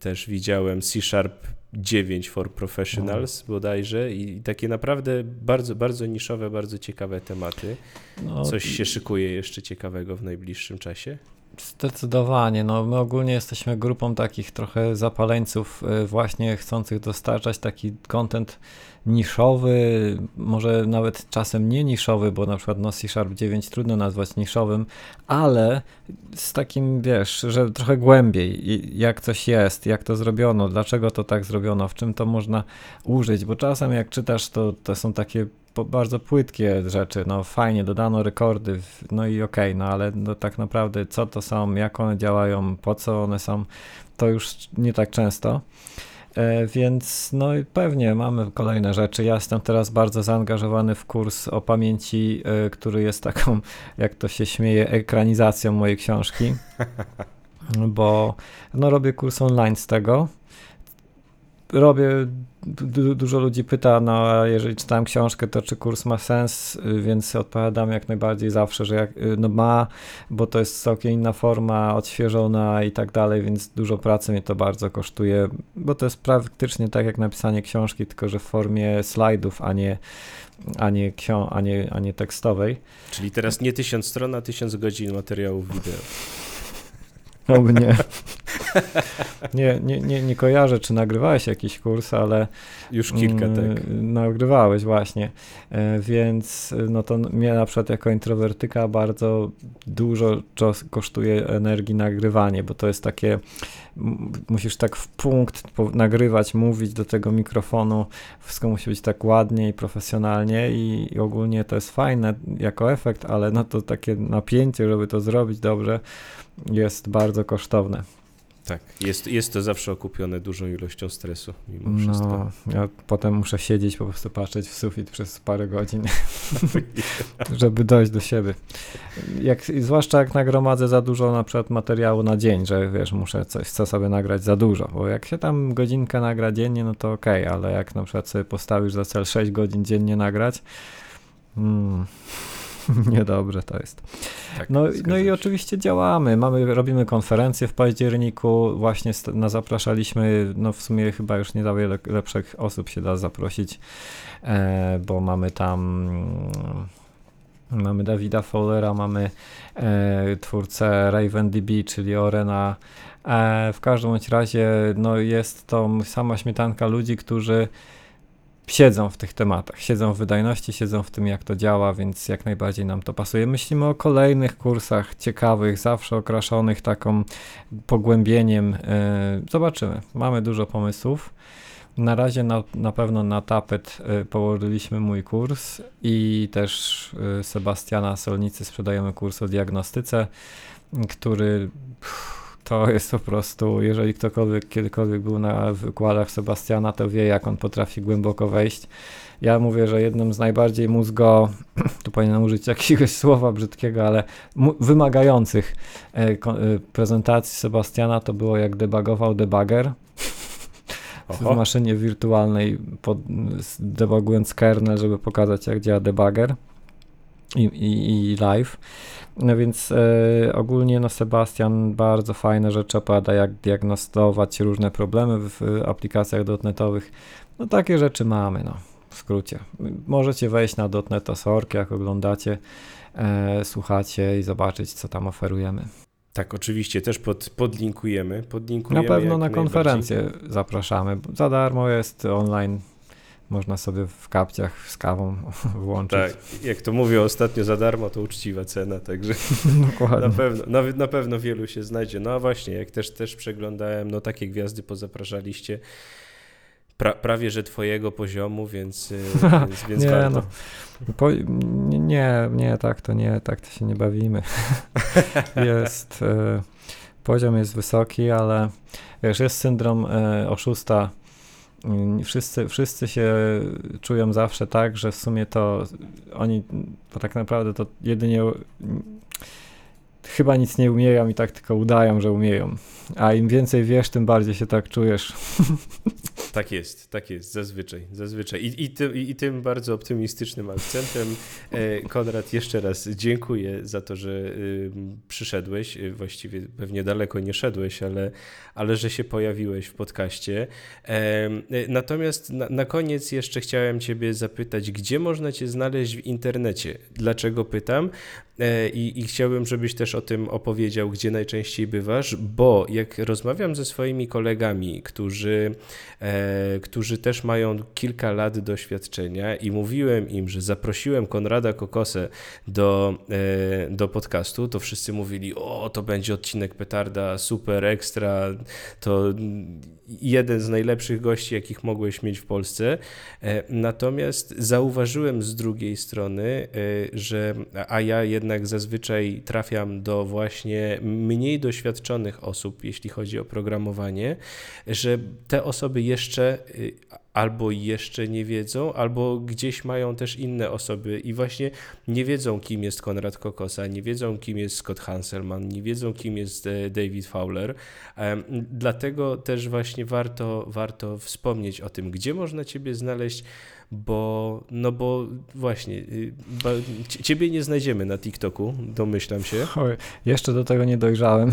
Też widziałem C-Sharp 9 for Professionals no. bodajże i takie naprawdę bardzo, bardzo niszowe, bardzo ciekawe tematy. No, Coś się szykuje jeszcze ciekawego w najbliższym czasie? Zdecydowanie. No, my ogólnie jesteśmy grupą takich trochę zapaleńców, y, właśnie chcących dostarczać taki content niszowy, może nawet czasem nie niszowy, bo na przykład no C Sharp 9 trudno nazwać niszowym, ale z takim, wiesz, że trochę głębiej, jak coś jest, jak to zrobiono, dlaczego to tak zrobiono, w czym to można użyć, bo czasem jak czytasz, to, to są takie bardzo płytkie rzeczy, no fajnie, dodano rekordy, no i okej, okay, no ale no tak naprawdę co to są, jak one działają, po co one są, to już nie tak często. E, więc no i pewnie mamy kolejne rzeczy. Ja jestem teraz bardzo zaangażowany w kurs o pamięci, e, który jest taką, jak to się śmieje, ekranizacją mojej książki. Bo no, robię kurs online z tego robię, du dużo ludzi pyta, no a jeżeli czytałem książkę, to czy kurs ma sens, więc odpowiadam jak najbardziej zawsze, że jak, no ma, bo to jest całkiem inna forma, odświeżona i tak dalej, więc dużo pracy mnie to bardzo kosztuje, bo to jest praktycznie tak jak napisanie książki, tylko że w formie slajdów, a nie a nie, a nie, a nie tekstowej. Czyli teraz nie tysiąc stron, a tysiąc godzin materiałów wideo. Oby nie. nie, nie, nie, nie kojarzę, czy nagrywałeś jakiś kurs, ale. Już kilka, mm, tak. Nagrywałeś właśnie. E, więc no to mnie na przykład jako introwertyka bardzo dużo kosztuje energii nagrywanie, bo to jest takie. Musisz tak w punkt nagrywać, mówić do tego mikrofonu. Wszystko musi być tak ładnie i profesjonalnie, i, i ogólnie to jest fajne jako efekt, ale no to takie napięcie, żeby to zrobić dobrze jest bardzo kosztowne. Tak, jest, jest to zawsze okupione dużą ilością stresu mimo wszystko. No, ja potem muszę siedzieć, po prostu patrzeć w sufit przez parę godzin, żeby dojść do siebie. Jak, zwłaszcza jak nagromadzę za dużo na przykład materiału na dzień, że wiesz, muszę coś, chcę sobie nagrać za dużo, bo jak się tam godzinkę nagra dziennie, no to okej, okay, ale jak na przykład sobie postawisz za cel 6 godzin dziennie nagrać, hmm, Niedobrze to jest. Tak, no, no i oczywiście działamy. Mamy, robimy konferencję w październiku. Właśnie na zapraszaliśmy, no w sumie chyba już nie wiele lepszych osób się da zaprosić, e, bo mamy tam mamy Dawida Fowlera, mamy e, twórcę RavenDB, czyli Orena. E, w każdym razie no jest to sama śmietanka ludzi, którzy siedzą w tych tematach, siedzą w wydajności, siedzą w tym, jak to działa, więc jak najbardziej nam to pasuje. Myślimy o kolejnych kursach ciekawych, zawsze okraszonych taką pogłębieniem. E, zobaczymy. Mamy dużo pomysłów. Na razie na, na pewno na tapet e, położyliśmy mój kurs i też e, Sebastiana Solnicy sprzedajemy kurs o diagnostyce, który to jest po prostu, jeżeli ktokolwiek kiedykolwiek był na wykładach Sebastiana, to wie, jak on potrafi głęboko wejść. Ja mówię, że jednym z najbardziej mózgo, tu powinienem użyć jakiegoś słowa brzydkiego, ale wymagających e, e, prezentacji Sebastiana to było jak debugował debugger w maszynie wirtualnej, pod, debugując kernel, żeby pokazać jak działa debugger i, i, i live. No więc e, ogólnie no Sebastian bardzo fajne rzeczy opowiada, jak diagnostować różne problemy w, aplikacjach dotnetowych. No takie rzeczy mamy, no w skrócie. Możecie wejść na dotnet.org, jak oglądacie, e, słuchacie i zobaczyć, co tam oferujemy. Tak, oczywiście, też pod, podlinkujemy. podlinkujemy na pewno na konferencję zapraszamy. Za darmo jest online można sobie w kapciach z kawą włączyć. Tak, jak to mówię ostatnio za darmo, to uczciwa cena, także Dokładnie. na pewno, na, na pewno wielu się znajdzie. No a właśnie, jak też, też przeglądałem, no takie gwiazdy pozapraszaliście, pra, prawie że twojego poziomu, więc, y, więc, więc nie, warto. No, po, nie, nie, tak to nie, tak to się nie bawimy. jest, y, poziom jest wysoki, ale wiesz, jest syndrom y, oszusta, Wszyscy, wszyscy się czują zawsze tak, że w sumie to oni to tak naprawdę to jedynie chyba nic nie umieją i tak tylko udają, że umieją. A im więcej wiesz, tym bardziej się tak czujesz. Tak jest, tak jest, zazwyczaj, zazwyczaj. I, i, tym, i tym bardzo optymistycznym akcentem, e, Konrad, jeszcze raz dziękuję za to, że przyszedłeś. Y, właściwie pewnie daleko nie szedłeś, ale, ale że się pojawiłeś w podcaście. E, natomiast na, na koniec jeszcze chciałem Ciebie zapytać, gdzie można Cię znaleźć w internecie? Dlaczego pytam? E, I, I, chciałbym, żebyś też o tym opowiedział, gdzie najczęściej bywasz, bo jak rozmawiam ze swoimi kolegami, którzy, e, którzy też mają kilka lat doświadczenia i mówiłem im, że zaprosiłem Konrada Kokosę do, e, do podcastu, to wszyscy mówili, o, to będzie odcinek petarda, super, ekstra, to jeden z najlepszych gości, jakich mogłeś mieć w Polsce. E, natomiast zauważyłem z drugiej strony, e, że, a ja jednak jednak zazwyczaj trafiam do właśnie mniej doświadczonych osób, jeśli chodzi o programowanie, że te osoby jeszcze y, albo jeszcze nie wiedzą, albo gdzieś mają też inne osoby i właśnie nie wiedzą, kim jest Konrad Kokosa, nie wiedzą, kim jest Scott Hanselman, nie wiedzą, kim jest e, David Fowler. Dlatego też właśnie warto, warto wspomnieć o tym, gdzie można Ciebie znaleźć, bo, no bo właśnie, y, Ciebie nie znajdziemy na TikToku, domyślam się. Oj, jeszcze do tego nie dojrzałem.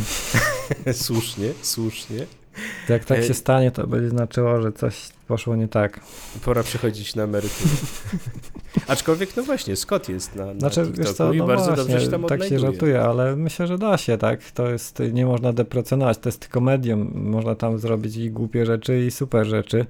słusznie, słusznie. Jak tak e, się stanie, to będzie znaczyło, że coś poszło nie tak. Pora przechodzić na emeryturę. Aczkolwiek, no właśnie, Scott jest na, na znaczy, TikToku co, no i bardzo właśnie, dobrze się tam Tak się żartuje, ale myślę, że da się, tak? To jest, nie można deprecjonować, to jest tylko medium. Można tam zrobić i głupie rzeczy, i super rzeczy.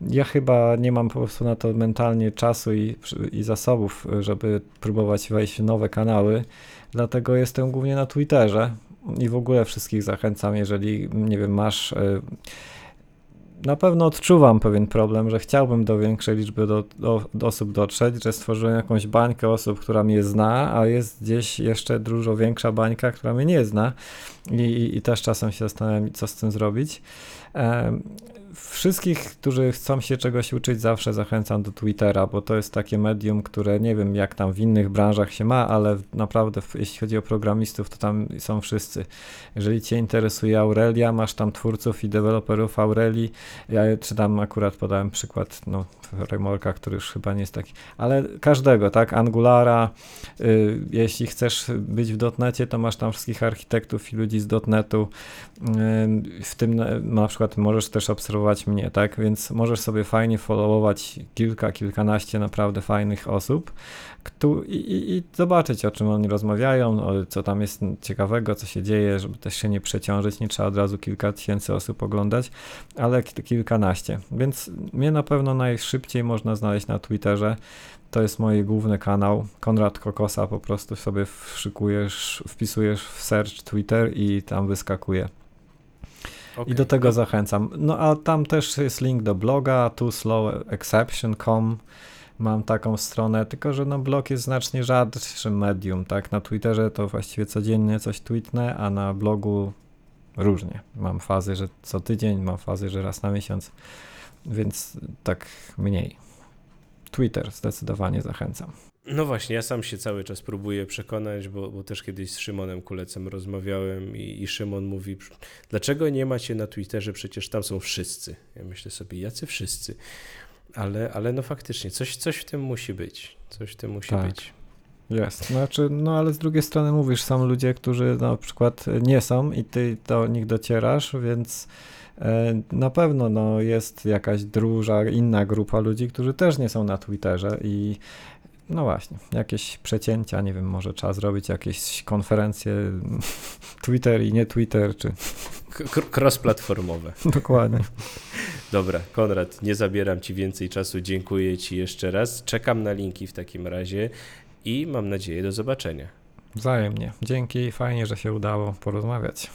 Ja chyba nie mam po prostu na to mentalnie czasu i, i zasobów, żeby próbować wejść w nowe kanały, dlatego jestem głównie na Twitterze i w ogóle wszystkich zachęcam, jeżeli, nie wiem, masz. E, na pewno odczuwam pewien problem, że chciałbym do większej liczby do, do, do, osób dotrzeć, że stworzyłem jakąś bańkę osób, która mnie zna, a jest gdzieś jeszcze dużo większa bańka, która mnie nie zna i, i, i też czasem się zastanawiam, co z tym zrobić. Wszystkich, którzy chcą się czegoś uczyć, zawsze zachęcam do Twittera, bo to jest takie medium, które nie wiem jak tam w innych branżach się ma, ale naprawdę jeśli chodzi o programistów, to tam są wszyscy. Jeżeli Cię interesuje Aurelia, masz tam twórców i deweloperów Aureli. Ja czytam akurat podałem przykład no, frameworka, który już chyba nie jest taki, ale każdego, tak? Angulara. Y, jeśli chcesz być w dotnecie, to masz tam wszystkich architektów i ludzi z dotnetu. Y, w tym na przykład możesz też obserwować mnie, tak? Więc możesz sobie fajnie followować kilka, kilkanaście naprawdę fajnych osób i, i, i zobaczyć, o czym oni rozmawiają, o, co tam jest ciekawego, co się dzieje, żeby też się nie przeciążyć. Nie trzeba od razu kilka tysięcy osób oglądać, ale kilkanaście. Więc mnie na pewno najszybciej można znaleźć na Twitterze. To jest mój główny kanał. Konrad Kokosa po prostu sobie wszykujesz, wpisujesz w search Twitter i tam wyskakuje. Okay. I do tego zachęcam. No a tam też jest link do bloga toslowexception.com. Mam taką stronę, tylko że no blog jest znacznie rzadszym medium, tak? Na Twitterze to właściwie codziennie coś tweetnę, a na blogu różnie. Mam fazy, że co tydzień, mam fazy, że raz na miesiąc, więc tak mniej. Twitter zdecydowanie zachęcam. No właśnie, ja sam się cały czas próbuję przekonać, bo, bo też kiedyś z Szymonem Kulecem rozmawiałem i, i Szymon mówi, dlaczego nie macie na Twitterze, przecież tam są wszyscy. Ja myślę sobie, jacy wszyscy? Ale, ale no faktycznie, coś, coś w tym musi być. Coś w tym musi tak. być. Jest. Znaczy, no ale z drugiej strony mówisz, są ludzie, którzy na przykład nie są i ty do nich docierasz, więc e, na pewno no, jest jakaś druga, inna grupa ludzi, którzy też nie są na Twitterze i no właśnie, jakieś przecięcia, nie wiem, może trzeba zrobić jakieś konferencje Twitter i nie Twitter, czy... Cross-platformowe. Dokładnie. Dobra, Konrad, nie zabieram Ci więcej czasu, dziękuję Ci jeszcze raz. Czekam na linki w takim razie i mam nadzieję do zobaczenia. Wzajemnie. Dzięki, fajnie, że się udało porozmawiać.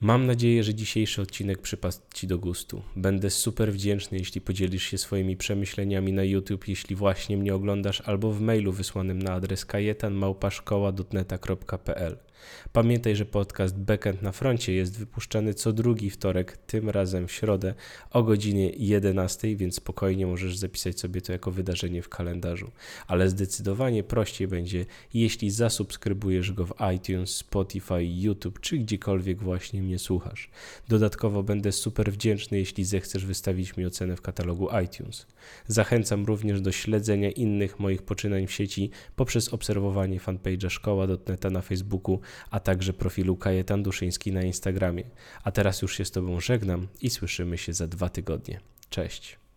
Mam nadzieję, że dzisiejszy odcinek przypadł Ci do gustu. Będę super wdzięczny, jeśli podzielisz się swoimi przemyśleniami na YouTube, jeśli właśnie mnie oglądasz, albo w mailu wysłanym na adres kajetanmałpaszkoła.pl. Pamiętaj, że podcast Backend na froncie jest wypuszczany co drugi wtorek, tym razem w środę o godzinie 11, więc spokojnie możesz zapisać sobie to jako wydarzenie w kalendarzu. Ale zdecydowanie prościej będzie, jeśli zasubskrybujesz go w iTunes, Spotify, YouTube czy gdziekolwiek właśnie mnie słuchasz. Dodatkowo będę super wdzięczny, jeśli zechcesz wystawić mi ocenę w katalogu iTunes. Zachęcam również do śledzenia innych moich poczynań w sieci poprzez obserwowanie fanpage'a Szkoła.net na Facebooku a także profilu Kajetan Duszyński na Instagramie. A teraz już się z Tobą żegnam i słyszymy się za dwa tygodnie. Cześć.